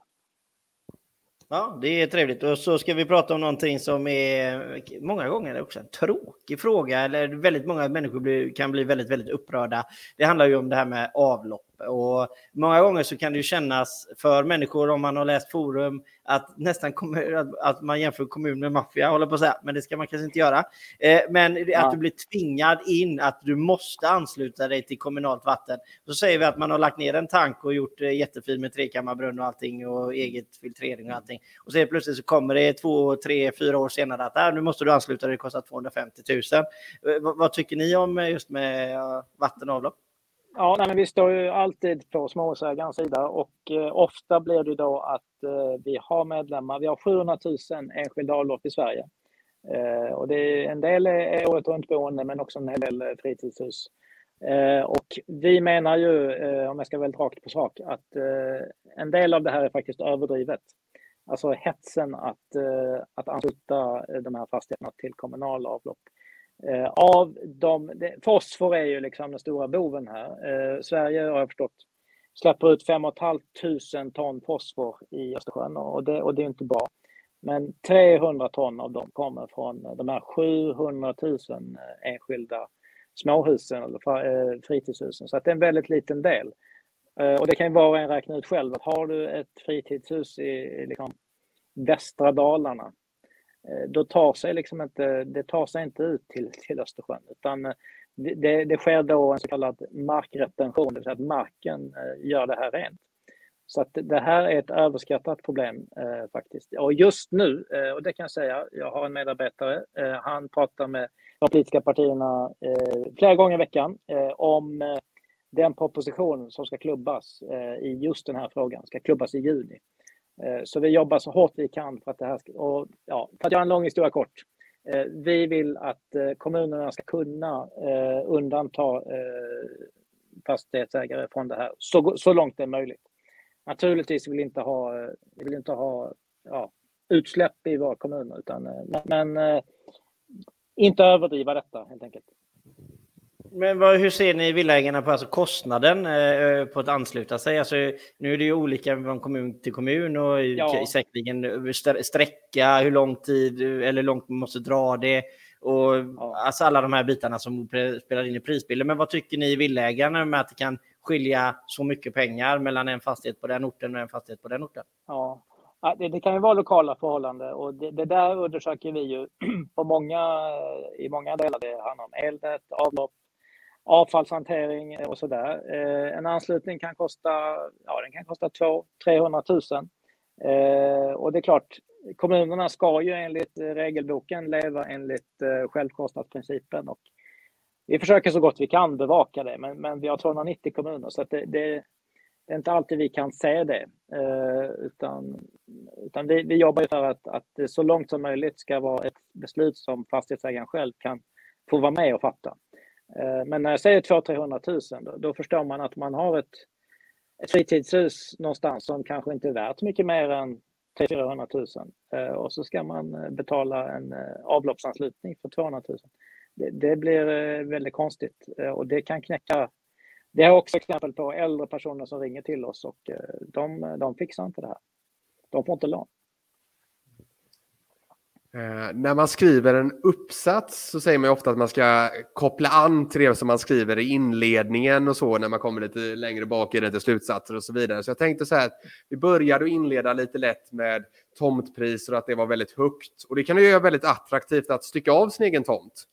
Ja, det är trevligt. Och så ska vi prata om någonting som är många gånger också en tråkig fråga, eller väldigt många människor blir, kan bli väldigt, väldigt upprörda. Det handlar ju om det här med avlopp. Och många gånger så kan det ju kännas för människor, om man har läst forum, att nästan att man jämför kommun med maffia, håller på att säga, men det ska man kanske inte göra. Eh, men ja. att du blir tvingad in, att du måste ansluta dig till kommunalt vatten. Så säger vi att man har lagt ner en tank och gjort eh, jättefin med trekammarbrunn och allting och eget filtrering och allting. Och så plötsligt så kommer det två, tre, fyra år senare att äh, nu måste du ansluta dig, det kostar 250 000. Eh, vad tycker ni om just med vatten och avlopp? Ja, nej, men vi står ju alltid på småhusägarens sida och eh, ofta blir det då att eh, vi har medlemmar. Vi har 700 000 enskilda avlopp i Sverige. Eh, och det är, en del är året runt boende men också en hel del fritidshus. Eh, och vi menar ju, eh, om jag ska väldigt rakt på sak, att eh, en del av det här är faktiskt överdrivet. Alltså hetsen att, eh, att ansluta eh, de här fastigheterna till kommunala avlopp. Eh, av de, det, fosfor är ju liksom den stora boven här. Eh, Sverige har jag förstått släpper ut 5 500 ton fosfor i Östersjön och det, och det är inte bra. Men 300 ton av dem kommer från eh, de här 700 000 eh, enskilda småhusen eller eh, fritidshusen. Så att det är en väldigt liten del. Och det kan ju var och en räkna ut själv har du ett fritidshus i liksom västra Dalarna Eh, då tar sig liksom inte, det tar sig inte ut till, till Östersjön utan eh, det, det sker då en så kallad markretention, det vill säga att marken eh, gör det här rent. Så att det här är ett överskattat problem eh, faktiskt. Och just nu, eh, och det kan jag säga, jag har en medarbetare, eh, han pratar med de politiska partierna flera gånger i veckan om den proposition som ska klubbas i just den här frågan, ska klubbas i juni. Eh, så vi jobbar så hårt vi kan för att det här ska... Och, ja, för att göra en lång historia kort. Eh, vi vill att eh, kommunerna ska kunna undanta fastighetsägare från det här så, så långt det är möjligt. Naturligtvis vill vi inte ha, vi vill inte ha ja, utsläpp i våra kommuner, utan, men inte överdriva detta helt enkelt. Men vad, hur ser ni villaägarna på alltså kostnaden eh, på att ansluta sig? Alltså, nu är det ju olika från kommun till kommun och ja. säkerligen sträcka, hur lång tid eller hur långt man måste dra det. Och ja. alltså alla de här bitarna som spelar in i prisbilden. Men vad tycker ni villaägarna med att det kan skilja så mycket pengar mellan en fastighet på den orten och en fastighet på den orten? Ja, det, det, kan ju vara lokala förhållanden och det, det, där undersöker vi ju (clears throat) på många, i många delar. Det handlar om elnät, avlopp, avfallshantering och sådär. Eh, en anslutning kan kosta, ja, den kan kosta 300 000. Eh, och det är klart, kommunerna ska ju enligt regelboken leva enligt eh, självkostnadsprincipen. Och vi försöker så gott vi kan bevaka det, men, men vi har 290 kommuner så det, det, det, är inte alltid vi kan se det. Eh, utan utan vi, vi jobbar för att, att det så långt som möjligt ska vara ett beslut som fastighetsägaren själv kan få vara med och fatta. Eh, men när jag säger 200 000 då, då förstår man att man har ett, ett fritidshus någonstans som kanske inte är värt mycket mer än 300 000 eh, och så ska man eh, betala en avloppsanslutning för 200 000. det, det blir väldigt konstigt och det kan knäcka det är också exempel på äldre personer som ringer till oss och de, de fixar inte det här. De får inte lån. Eh, när man skriver en uppsats så säger man ofta att man ska koppla an till det som man skriver i inledningen och så när man kommer lite längre bak i det till slutsatser och så vidare. Så jag tänkte så här vi började att inleda lite lätt med tomtpriser och att det var väldigt högt. Och det kan ju göra väldigt attraktivt att stycka av sin egen tomt.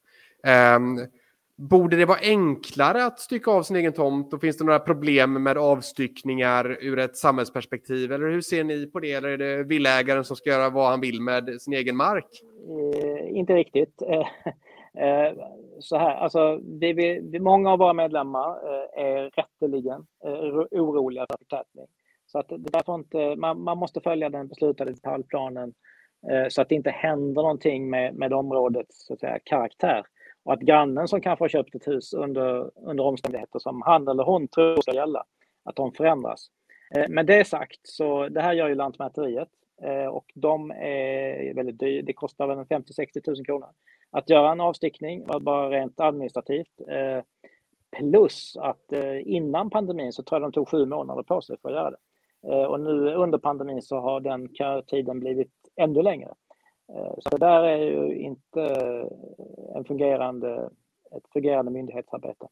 Eh, Borde det vara enklare att stycka av sin egen tomt och finns det några problem med avstyckningar ur ett samhällsperspektiv? Eller hur ser ni på det? Eller är det villägaren som ska göra vad han vill med sin egen mark? Eh, inte riktigt. Eh, eh, så här, alltså, vi, vi, många av våra medlemmar eh, är rätteligen eh, oroliga för förtätning. Så att därför inte, man, man måste följa den beslutade detaljplanen eh, så att det inte händer någonting med, med områdets så att säga, karaktär. Och att grannen som kanske har köpt ett hus under, under omständigheter som han eller hon tror ska gälla, att de förändras. Eh, med det sagt, så det här gör ju Lantmäteriet eh, och de är väldigt dyra. Det kostar väl 50-60 000 kronor att göra en avstickning, bara rent administrativt. Eh, plus att eh, innan pandemin så tror jag de tog sju månader på sig för att göra det. Eh, och nu under pandemin så har den tiden blivit ännu längre. Eh, så det där är ju inte en fungerande, ett fungerande myndighetsarbete.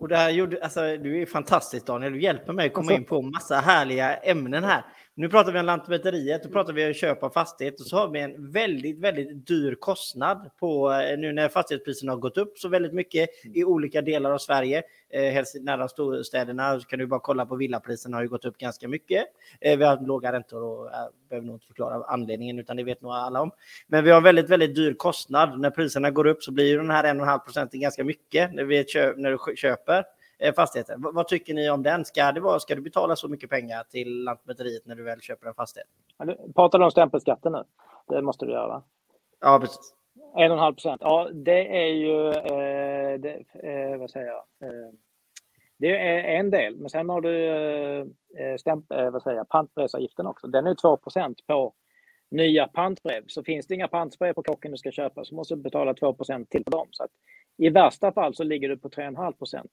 Och det här gjorde, alltså, du är fantastisk Daniel, du hjälper mig att komma in på massa härliga ämnen här. Nu pratar vi om Lantmäteriet, då pratar vi om köp av fastighet och så har vi en väldigt, väldigt dyr kostnad på eh, nu när fastighetspriserna har gått upp så väldigt mycket i olika delar av Sverige. Eh, helst nära storstäderna så kan du bara kolla på villapriserna har ju gått upp ganska mycket. Eh, vi har låga räntor och jag behöver nog inte förklara anledningen utan det vet nog alla om. Men vi har väldigt, väldigt dyr kostnad. När priserna går upp så blir ju den här 1,5 procenten ganska mycket när, vi köp, när du köper. Eh, fastigheter. Vad tycker ni om den? Ska, det vara, ska du betala så mycket pengar till Lantmäteriet när du väl köper en fastighet? pratar du om stämpelskatten nu? Det måste du göra. Ja, precis. 1,5 procent. Ja, det är ju... Eh, det, eh, vad säger jag? Eh, det är en del, men sen har du eh, stämp, eh, vad säger jag, pantbrevsavgiften också. Den är 2 procent på nya pantbrev. Så finns det inga pantbrev på kocken du ska köpa så måste du betala 2 procent till på dem. Så att I värsta fall så ligger du på 3,5 procent.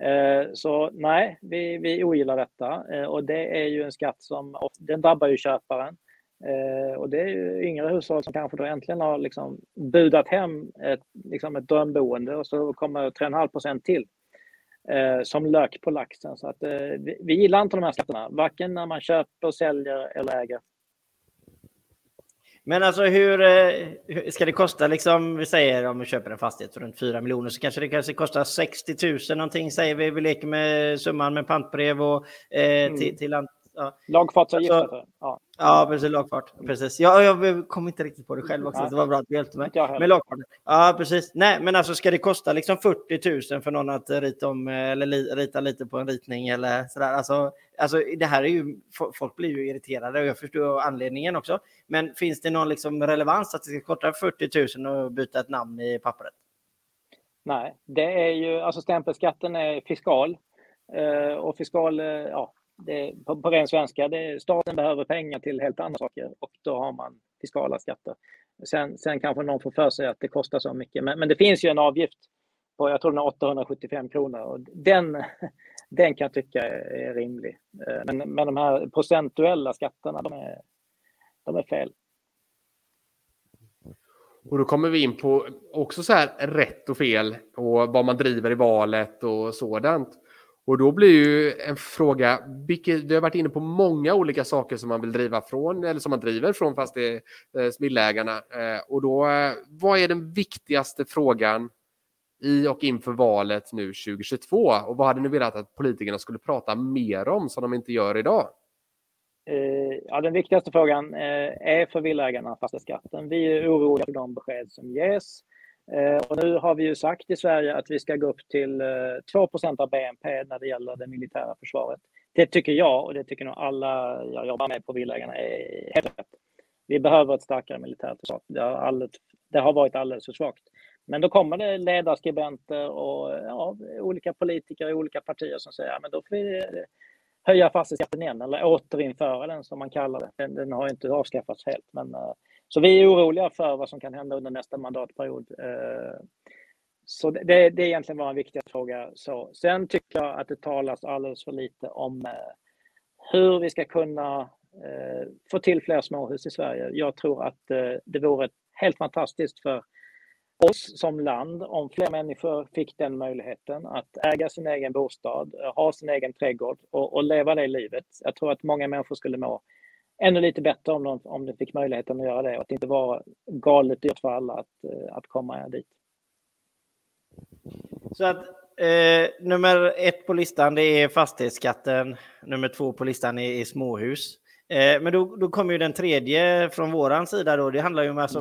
Eh, så nej, vi, vi ogillar detta eh, och det är ju en skatt som den drabbar ju köparen. Eh, och det är ju yngre hushåll som kanske då äntligen har liksom budat hem ett, liksom ett drömboende och så kommer 3,5 procent till som lök på laxen. Så att, vi, vi gillar inte de här skatterna, varken när man köper, säljer eller äger. Men alltså hur, hur, ska det kosta liksom, vi säger om vi köper en fastighet för runt 4 miljoner så kanske det kanske kostar 60 000 någonting säger vi. Vi leker med summan med pantbrev och eh, mm. till, till, Ja. Lagfartsavgift alltså, ja. ja, precis. Lagfart. Precis. Ja, jag kom inte riktigt på det själv också. Nej. Det var bra att du hjälpte mig. Med lagfart. Ja, precis. Nej, men alltså ska det kosta liksom 40 000 för någon att rita, om, eller rita lite på en ritning eller sådär? Alltså, alltså, det här är ju, folk blir ju irriterade och jag förstår anledningen också. Men finns det någon liksom relevans att det ska kosta 40 000 att byta ett namn i pappret? Nej, det är ju, alltså stämpelskatten är fiskal. Eh, och fiskal, eh, ja, det, på, på ren svenska, det, staten behöver pengar till helt andra saker och då har man fiskala skatter. Sen, sen kanske någon får för sig att det kostar så mycket, men, men det finns ju en avgift på, jag tror den är 875 kronor och den, (laughs) den kan jag tycka är rimlig. Eh, men, men de här procentuella skatterna, de är, de är fel. Och då kommer vi in på också så här rätt och fel och vad man driver i valet och sådant. Och då blir ju en fråga, vilket, du har varit inne på många olika saker som man vill driva från, eller som man driver från fastighetsvillaägarna. Eh, eh, och då, eh, vad är den viktigaste frågan i och inför valet nu 2022? Och vad hade ni velat att politikerna skulle prata mer om som de inte gör idag? Eh, ja, den viktigaste frågan eh, är för villaägarna fastighetsskatten. Vi är oroliga för de besked som ges. Eh, och nu har vi ju sagt i Sverige att vi ska gå upp till eh, 2 av BNP när det gäller det militära försvaret. Det tycker jag och det tycker nog alla jag jobbar med på Villaägarna är helt rätt. Vi behöver ett starkare militärt försvar. Det har, alldeles, det har varit alldeles för svagt. Men då kommer det ledarskribenter och ja, olika politiker i olika partier som säger att då får vi eh, höja fastighetsskatten igen eller återinföra den som man kallar det. Den, den har inte avskaffats helt men så vi är oroliga för vad som kan hända under nästa mandatperiod. Eh, så det, det är egentligen vår viktigaste fråga. Så, sen tycker jag att det talas alldeles för lite om eh, hur vi ska kunna eh, få till fler småhus i Sverige. Jag tror att det vore helt fantastiskt för oss som land om fler människor fick den möjligheten att äga sin egen bostad, ha sin egen trädgård och, och leva det livet. Jag tror att många människor skulle må ännu lite bättre om de, om de fick möjligheten att göra det och att det inte var galet dyrt för alla att, eh, att komma dit. Så att eh, nummer ett på listan det är fastighetsskatten, nummer två på listan är, är småhus. Eh, men då, då kommer ju den tredje från våran sida då. Det handlar ju om alltså,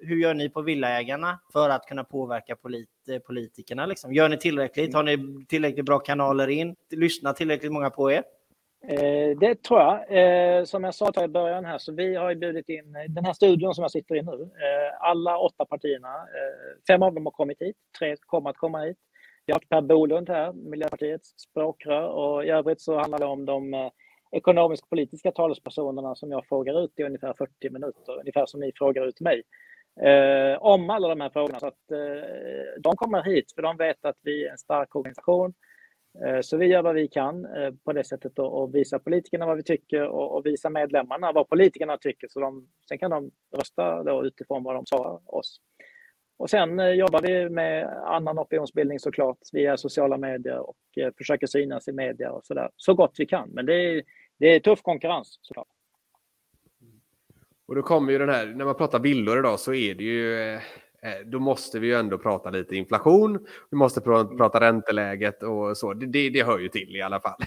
hur gör ni på villaägarna för att kunna påverka polit, politikerna? Liksom? Gör ni tillräckligt? Har ni tillräckligt bra kanaler in? Lyssnar tillräckligt många på er? Eh, det tror jag. Eh, som jag sa i början här, så vi har bjudit in eh, den här studion som jag sitter i nu. Eh, alla åtta partierna, eh, fem av dem har kommit hit, tre kommer att komma hit. Vi har Per Bolund här, Miljöpartiets språkrör och i övrigt så handlar det om de eh, ekonomisk-politiska talespersonerna som jag frågar ut i ungefär 40 minuter, ungefär som ni frågar ut mig. Eh, om alla de här frågorna. Så att, eh, de kommer hit för de vet att vi är en stark organisation. Eh, så vi gör vad vi kan eh, på det sättet och visar politikerna vad vi tycker och, och visar medlemmarna vad politikerna tycker. Så de, sen kan de rösta då utifrån vad de svarar oss. Och sen eh, jobbar vi med annan opinionsbildning såklart via sociala medier och försöker synas i media och sådär så gott vi kan. Men det är, det är tuff konkurrens såklart. Och då kommer ju den här, när man pratar villor idag så är det ju, eh, då måste vi ju ändå prata lite inflation. Vi måste prata, prata ränteläget och så. Det, det, det, hör ju till i alla fall.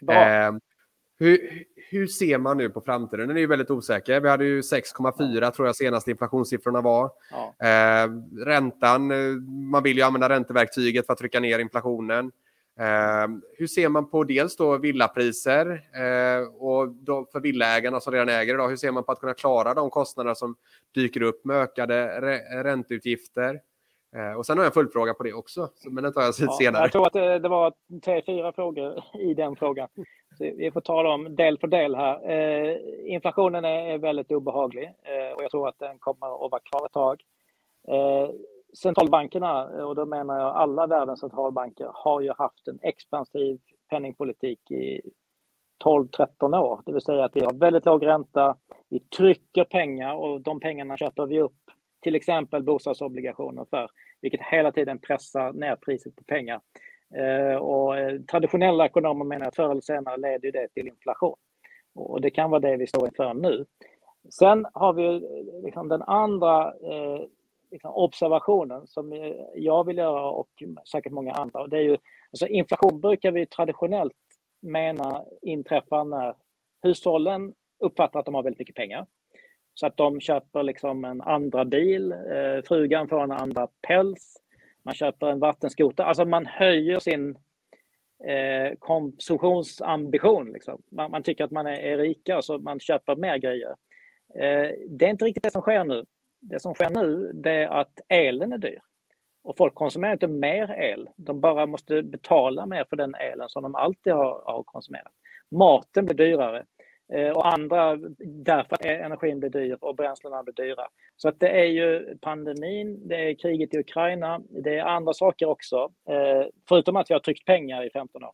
Ja, (laughs) Hur, hur ser man nu på framtiden? Den är ju väldigt osäker. Vi hade ju 6,4 tror jag senaste inflationssiffrorna var. Ja. Eh, räntan, eh, man vill ju använda ränteverktyget för att trycka ner inflationen. Eh, hur ser man på dels då villapriser eh, och då för villaägarna som redan äger idag, hur ser man på att kunna klara de kostnader som dyker upp med ökade ränteutgifter? Eh, och sen har jag en följdfråga på det också, men den tar jag ja, senare. Jag tror att det, det var tre, fyra frågor i den frågan. Så vi får ta dem del för del här. Eh, inflationen är, är, väldigt obehaglig eh, och jag tror att den kommer att vara kvar ett tag. Eh, centralbankerna, och då menar jag alla världens centralbanker, har ju haft en expansiv penningpolitik i 12-13 år. Det vill säga att vi har väldigt låg ränta, vi trycker pengar och de pengarna köper vi upp till exempel bostadsobligationer för, vilket hela tiden pressar ner priset på pengar. Eh, och eh, traditionella ekonomer menar att förr eller senare leder det till inflation. Och det kan vara det vi står inför nu. Sen har vi eh, liksom den andra liksom observationen som eh, jag vill göra och säkert många andra. Och det är ju, alltså inflation brukar vi traditionellt mena inträffar när hushållen uppfattar att de har väldigt mycket pengar. Så att de köper liksom en andra bil, eh, frugan får en andra päls, man köper en vattenskoter. Alltså man höjer sin eh, konsumtionsambition. Liksom. Man, man, tycker att man är, är rikare så man köper mer grejer. Eh, det är inte riktigt det som sker nu. Det som sker nu det är att elen är dyr. Och folk konsumerar inte mer el. De bara måste betala mer för den elen som de alltid har, har konsumerat. Maten blir dyrare. Eh, och andra därför att energin blir dyr och bränslena blir dyra. Så att det är ju pandemin, det är kriget i Ukraina, det är andra saker också, eh, förutom att vi har tryckt pengar i 15 år.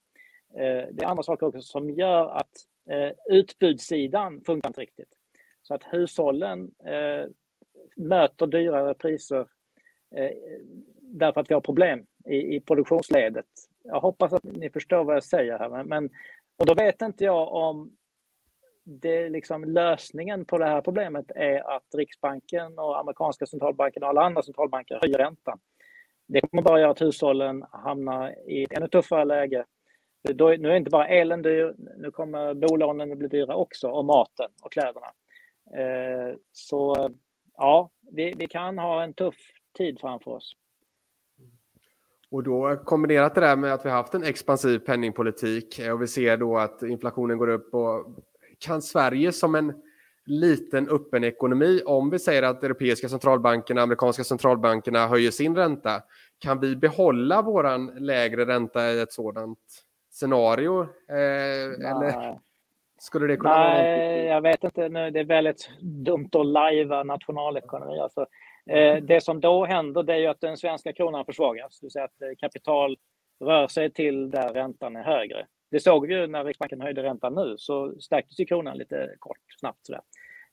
Eh, det är andra saker också som gör att utbudssidan funkar inte riktigt. Så att hushållen möter dyrare priser eh, därför att vi har problem i, produktionsledet. Jag hoppas att ni förstår vad jag säger här. Men, och då vet inte jag om det liksom lösningen på det här problemet är att Riksbanken och amerikanska centralbanken och alla andra centralbanker höjer räntan. Det kommer bara göra att hushållen hamnar i ett ännu tuffare läge. Då, nu är inte bara elen dyr, nu kommer bolånen att bli dyra också och maten och kläderna. Eh, så ja, vi, vi kan ha en tuff tid framför oss. Och då kombinerat det där med att vi haft en expansiv penningpolitik och vi ser då att inflationen går upp och kan Sverige som en liten öppen ekonomi, om vi säger att europeiska centralbankerna, amerikanska centralbankerna höjer sin ränta, kan vi behålla våran lägre ränta i ett sådant scenario? Eh, eller? Skulle det kunna Nej, jag vet inte. Det är väldigt dumt att lajva nationalekonomi. Alltså, eh, det som då händer det är ju att den svenska kronan försvagas. Det vill säga att kapital rör sig till där räntan är högre. Det såg vi ju när Riksbanken höjde räntan nu, så stärktes ju kronan lite kort, snabbt sådär.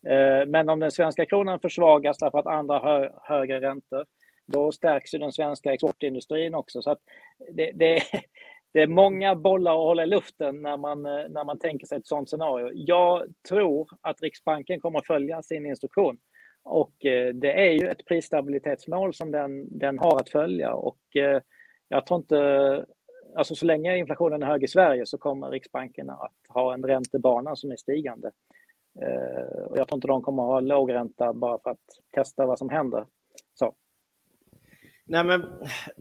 Eh, men om den svenska kronan försvagas därför att andra har högre räntor, då stärks ju den svenska exportindustrin också. Så det, det, det är många bollar att hålla i luften när man, eh, när man tänker sig ett sådant scenario. Jag tror att Riksbanken kommer att följa sin instruktion. Och eh, det är ju ett prisstabilitetsmål som den, den har att följa. Och eh, jag tror inte alltså så länge inflationen är hög i Sverige så kommer Riksbanken att ha en räntebana som är stigande. Och jag tror inte de kommer att ha låg ränta bara för att testa vad som händer. Nej, men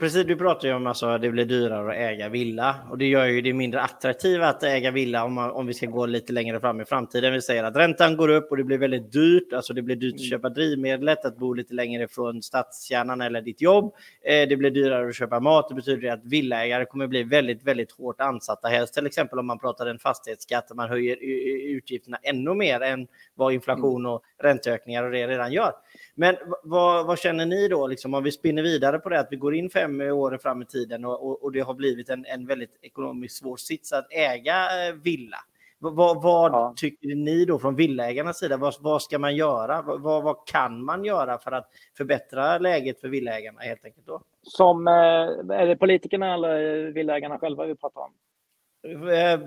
precis, du pratar ju om att alltså, det blir dyrare att äga villa och det gör ju det mindre attraktivt att äga villa om, man, om vi ska gå lite längre fram i framtiden. Vi säger att räntan går upp och det blir väldigt dyrt. Alltså det blir dyrt att mm. köpa drivmedlet, att bo lite längre ifrån stadskärnan eller ditt jobb. Eh, det blir dyrare att köpa mat. Det betyder att villaägare kommer bli väldigt, väldigt hårt ansatta. Helst till exempel om man pratar en fastighetsskatt, man höjer utgifterna ännu mer än vad inflation och ränteökningar och det redan gör. Men vad, vad, känner ni då, liksom, om vi spinner vidare på det, att vi går in fem år fram i tiden och, och, och det har blivit en, en väldigt ekonomiskt svår sits att äga eh, villa. Vad, vad ja. tycker ni då från villaägarnas sida? Vad, vad ska man göra? Vad, vad, kan man göra för att förbättra läget för villaägarna helt enkelt? Då? Som, eh, är det politikerna eller villaägarna själva vi pratar om? Eh,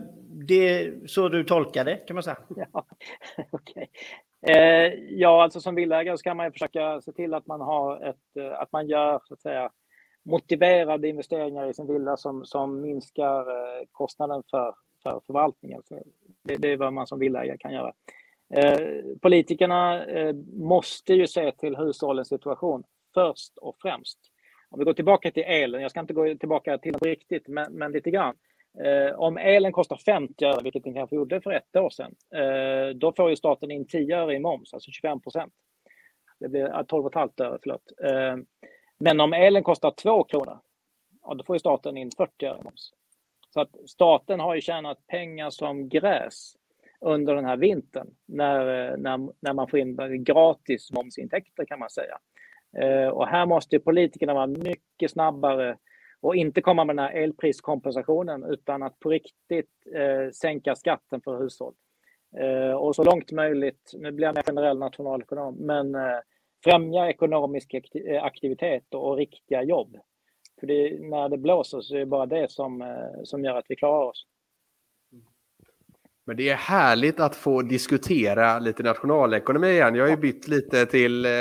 det är så du tolkar det kan man säga. Ja, (laughs) okay. Eh, ja, alltså som villaägare ska man försöka se till att man har ett, eh, att man gör så att säga motiverade investeringar i sin villa som, som minskar eh, kostnaden för, för förvaltningen. Så det, det är vad man som villaägare kan göra. Eh, politikerna eh, måste ju se till hushållens situation först och främst. Om vi går tillbaka till elen, jag ska inte gå tillbaka till det riktigt, men, men lite grann. Eh, om elen kostar 50 öre, vilket den kanske gjorde för ett år sedan, eh, då får ju staten in 10 öre i moms, alltså 25 procent. Det blir eh, 12,5 öre, förlåt. Eh, men om elen kostar 2 kronor, ja, då får ju staten in 40 öre i moms. Så att staten har ju tjänat pengar som gräs under den här vintern när, eh, när, när man får in gratis momsintäkter kan man säga. Eh, och här måste politikerna vara mycket snabbare och inte komma med den här elpriskompensationen utan att på riktigt eh, sänka skatten för hushåll. Eh, och så långt möjligt, nu blir jag mer generell nationalekonom, men eh, främja ekonomisk eh, aktivitet och, och riktiga jobb. För det, när det blåser så är det bara det som, eh, som gör att vi klarar oss. Men det är härligt att få diskutera lite nationalekonomi igen. Jag har ju bytt lite till eh,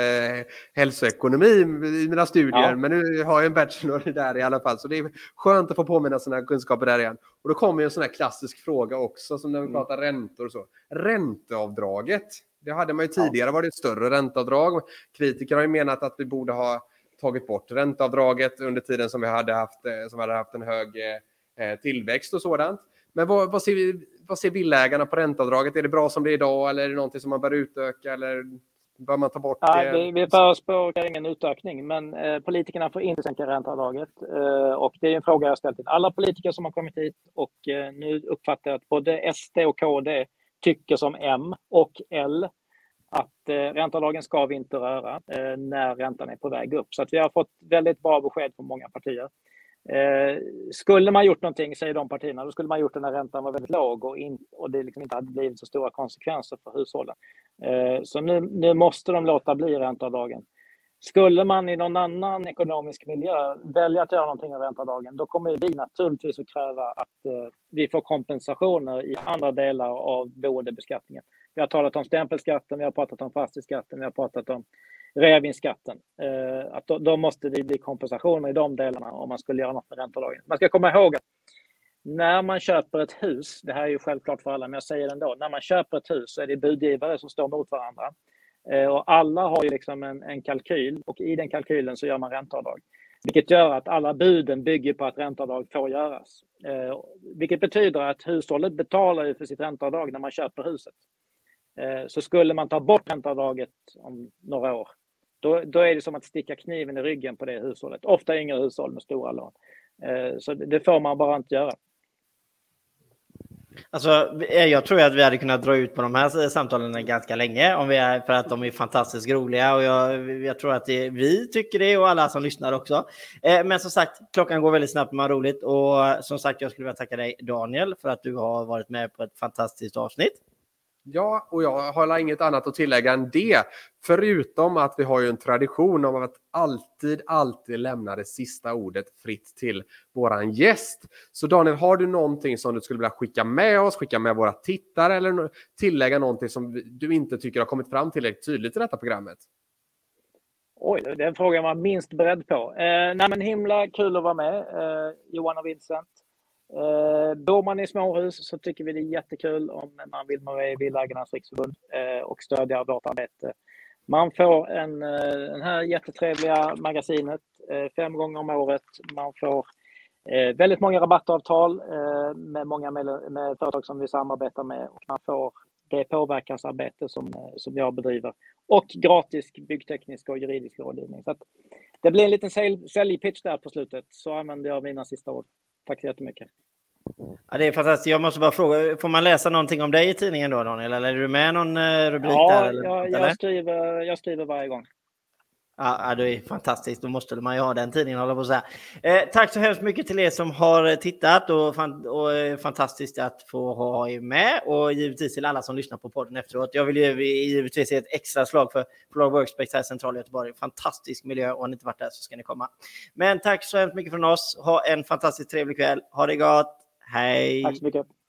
hälsoekonomi i mina studier, ja. men nu har jag en bachelor där i alla fall. Så det är skönt att få påminna sina kunskaper där igen. Och då kommer en sån här klassisk fråga också, som när vi mm. pratar räntor och så. Ränteavdraget, det hade man ju tidigare ja. varit ett större ränteavdrag. Kritiker har ju menat att vi borde ha tagit bort ränteavdraget under tiden som vi hade haft, eh, som hade haft en hög eh, tillväxt och sådant. Men vad, vad, ser vi, vad ser villägarna på ränteavdraget? Är det bra som det är idag eller är det någonting som man bör utöka eller bör man ta bort ja, det? Vi, vi förespråkar ingen utökning, men eh, politikerna får inte sänka ränteavdraget. Eh, och det är en fråga jag ställt till alla politiker som har kommit hit och eh, nu uppfattar jag att både SD och KD tycker som M och L att eh, ränteavdragen ska vi inte röra eh, när räntan är på väg upp. Så att vi har fått väldigt bra besked från många partier. Eh, skulle man gjort någonting, säger de partierna, då skulle man gjort den när räntan var väldigt låg och, in, och det liksom inte hade blivit så stora konsekvenser för hushållen. Eh, så nu, nu måste de låta bli ränteavdragen. Skulle man i någon annan ekonomisk miljö välja att göra någonting av ränteavdragen, då kommer vi naturligtvis att kräva att eh, vi får kompensationer i andra delar av boendebeskattningen. Vi har talat om stämpelskatten, vi har pratat om fastighetsskatten, vi har pratat om reavinstskatten. Eh, att då, då, måste det bli kompensationer i de delarna om man skulle göra något med ränteavdragen. Man ska komma ihåg att när man köper ett hus, det här är ju självklart för alla, men jag säger det ändå, när man köper ett hus så är det budgivare som står mot varandra. Eh, och alla har ju liksom en, en kalkyl och i den kalkylen så gör man ränteavdrag. Vilket gör att alla buden bygger på att ränteavdrag får göras. Eh, vilket betyder att hushållet betalar för sitt ränteavdrag när man köper huset. Eh, så skulle man ta bort ränteavdraget om några år, då, då är det som att sticka kniven i ryggen på det hushållet. Ofta yngre hushåll med stora lån. Eh, så det får man bara inte göra. Alltså, eh, jag tror att vi hade kunnat dra ut på de här samtalen ganska länge om vi är, för att de är fantastiskt roliga och jag, jag tror att det, vi tycker det och alla som lyssnar också. Eh, men som sagt, klockan går väldigt snabbt, man roligt och som sagt, jag skulle vilja tacka dig Daniel för att du har varit med på ett fantastiskt avsnitt. Ja, och jag har inget annat att tillägga än det. Förutom att vi har ju en tradition av att alltid, alltid lämna det sista ordet fritt till våran gäst. Så Daniel, har du någonting som du skulle vilja skicka med oss, skicka med våra tittare eller tillägga någonting som du inte tycker har kommit fram tillräckligt tydligt i detta programmet? Oj, den frågan var minst beredd på. Eh, nej, men himla kul att vara med, eh, Johan och Vincent. Eh, bor man i småhus så tycker vi det är jättekul om man vill vara med i Villaägarnas riksförbund eh, och stödja vårt arbete. Man får en, eh, den här jättetrevliga magasinet eh, fem gånger om året. Man får eh, väldigt många rabattavtal eh, med många med, med företag som vi samarbetar med och man får det påverkansarbete som, eh, som jag bedriver och gratis byggteknisk och juridisk rådgivning. Så det blir en liten säljpitch där på slutet så använder jag mina sista ord. Tack så jättemycket. Ja, det är fantastiskt. Jag måste bara fråga, får man läsa någonting om dig i tidningen då Daniel? Eller är du med någon eh, rubrik ja, där? Eller, ja, jag, skriver, jag skriver varje gång. Ja, det är fantastiskt. Då måste man ju ha den tidningen, hålla på att säga. Eh, tack så hemskt mycket till er som har eh, tittat och, fan, och eh, fantastiskt att få ha er med och givetvis till alla som lyssnar på podden efteråt. Jag vill ju givetvis ge ett extra slag för Polar Workspace här centrala Göteborg. Fantastisk miljö och har ni inte varit där så ska ni komma. Men tack så hemskt mycket från oss. Ha en fantastiskt trevlig kväll. Ha det gott. Hej! Tack så mycket.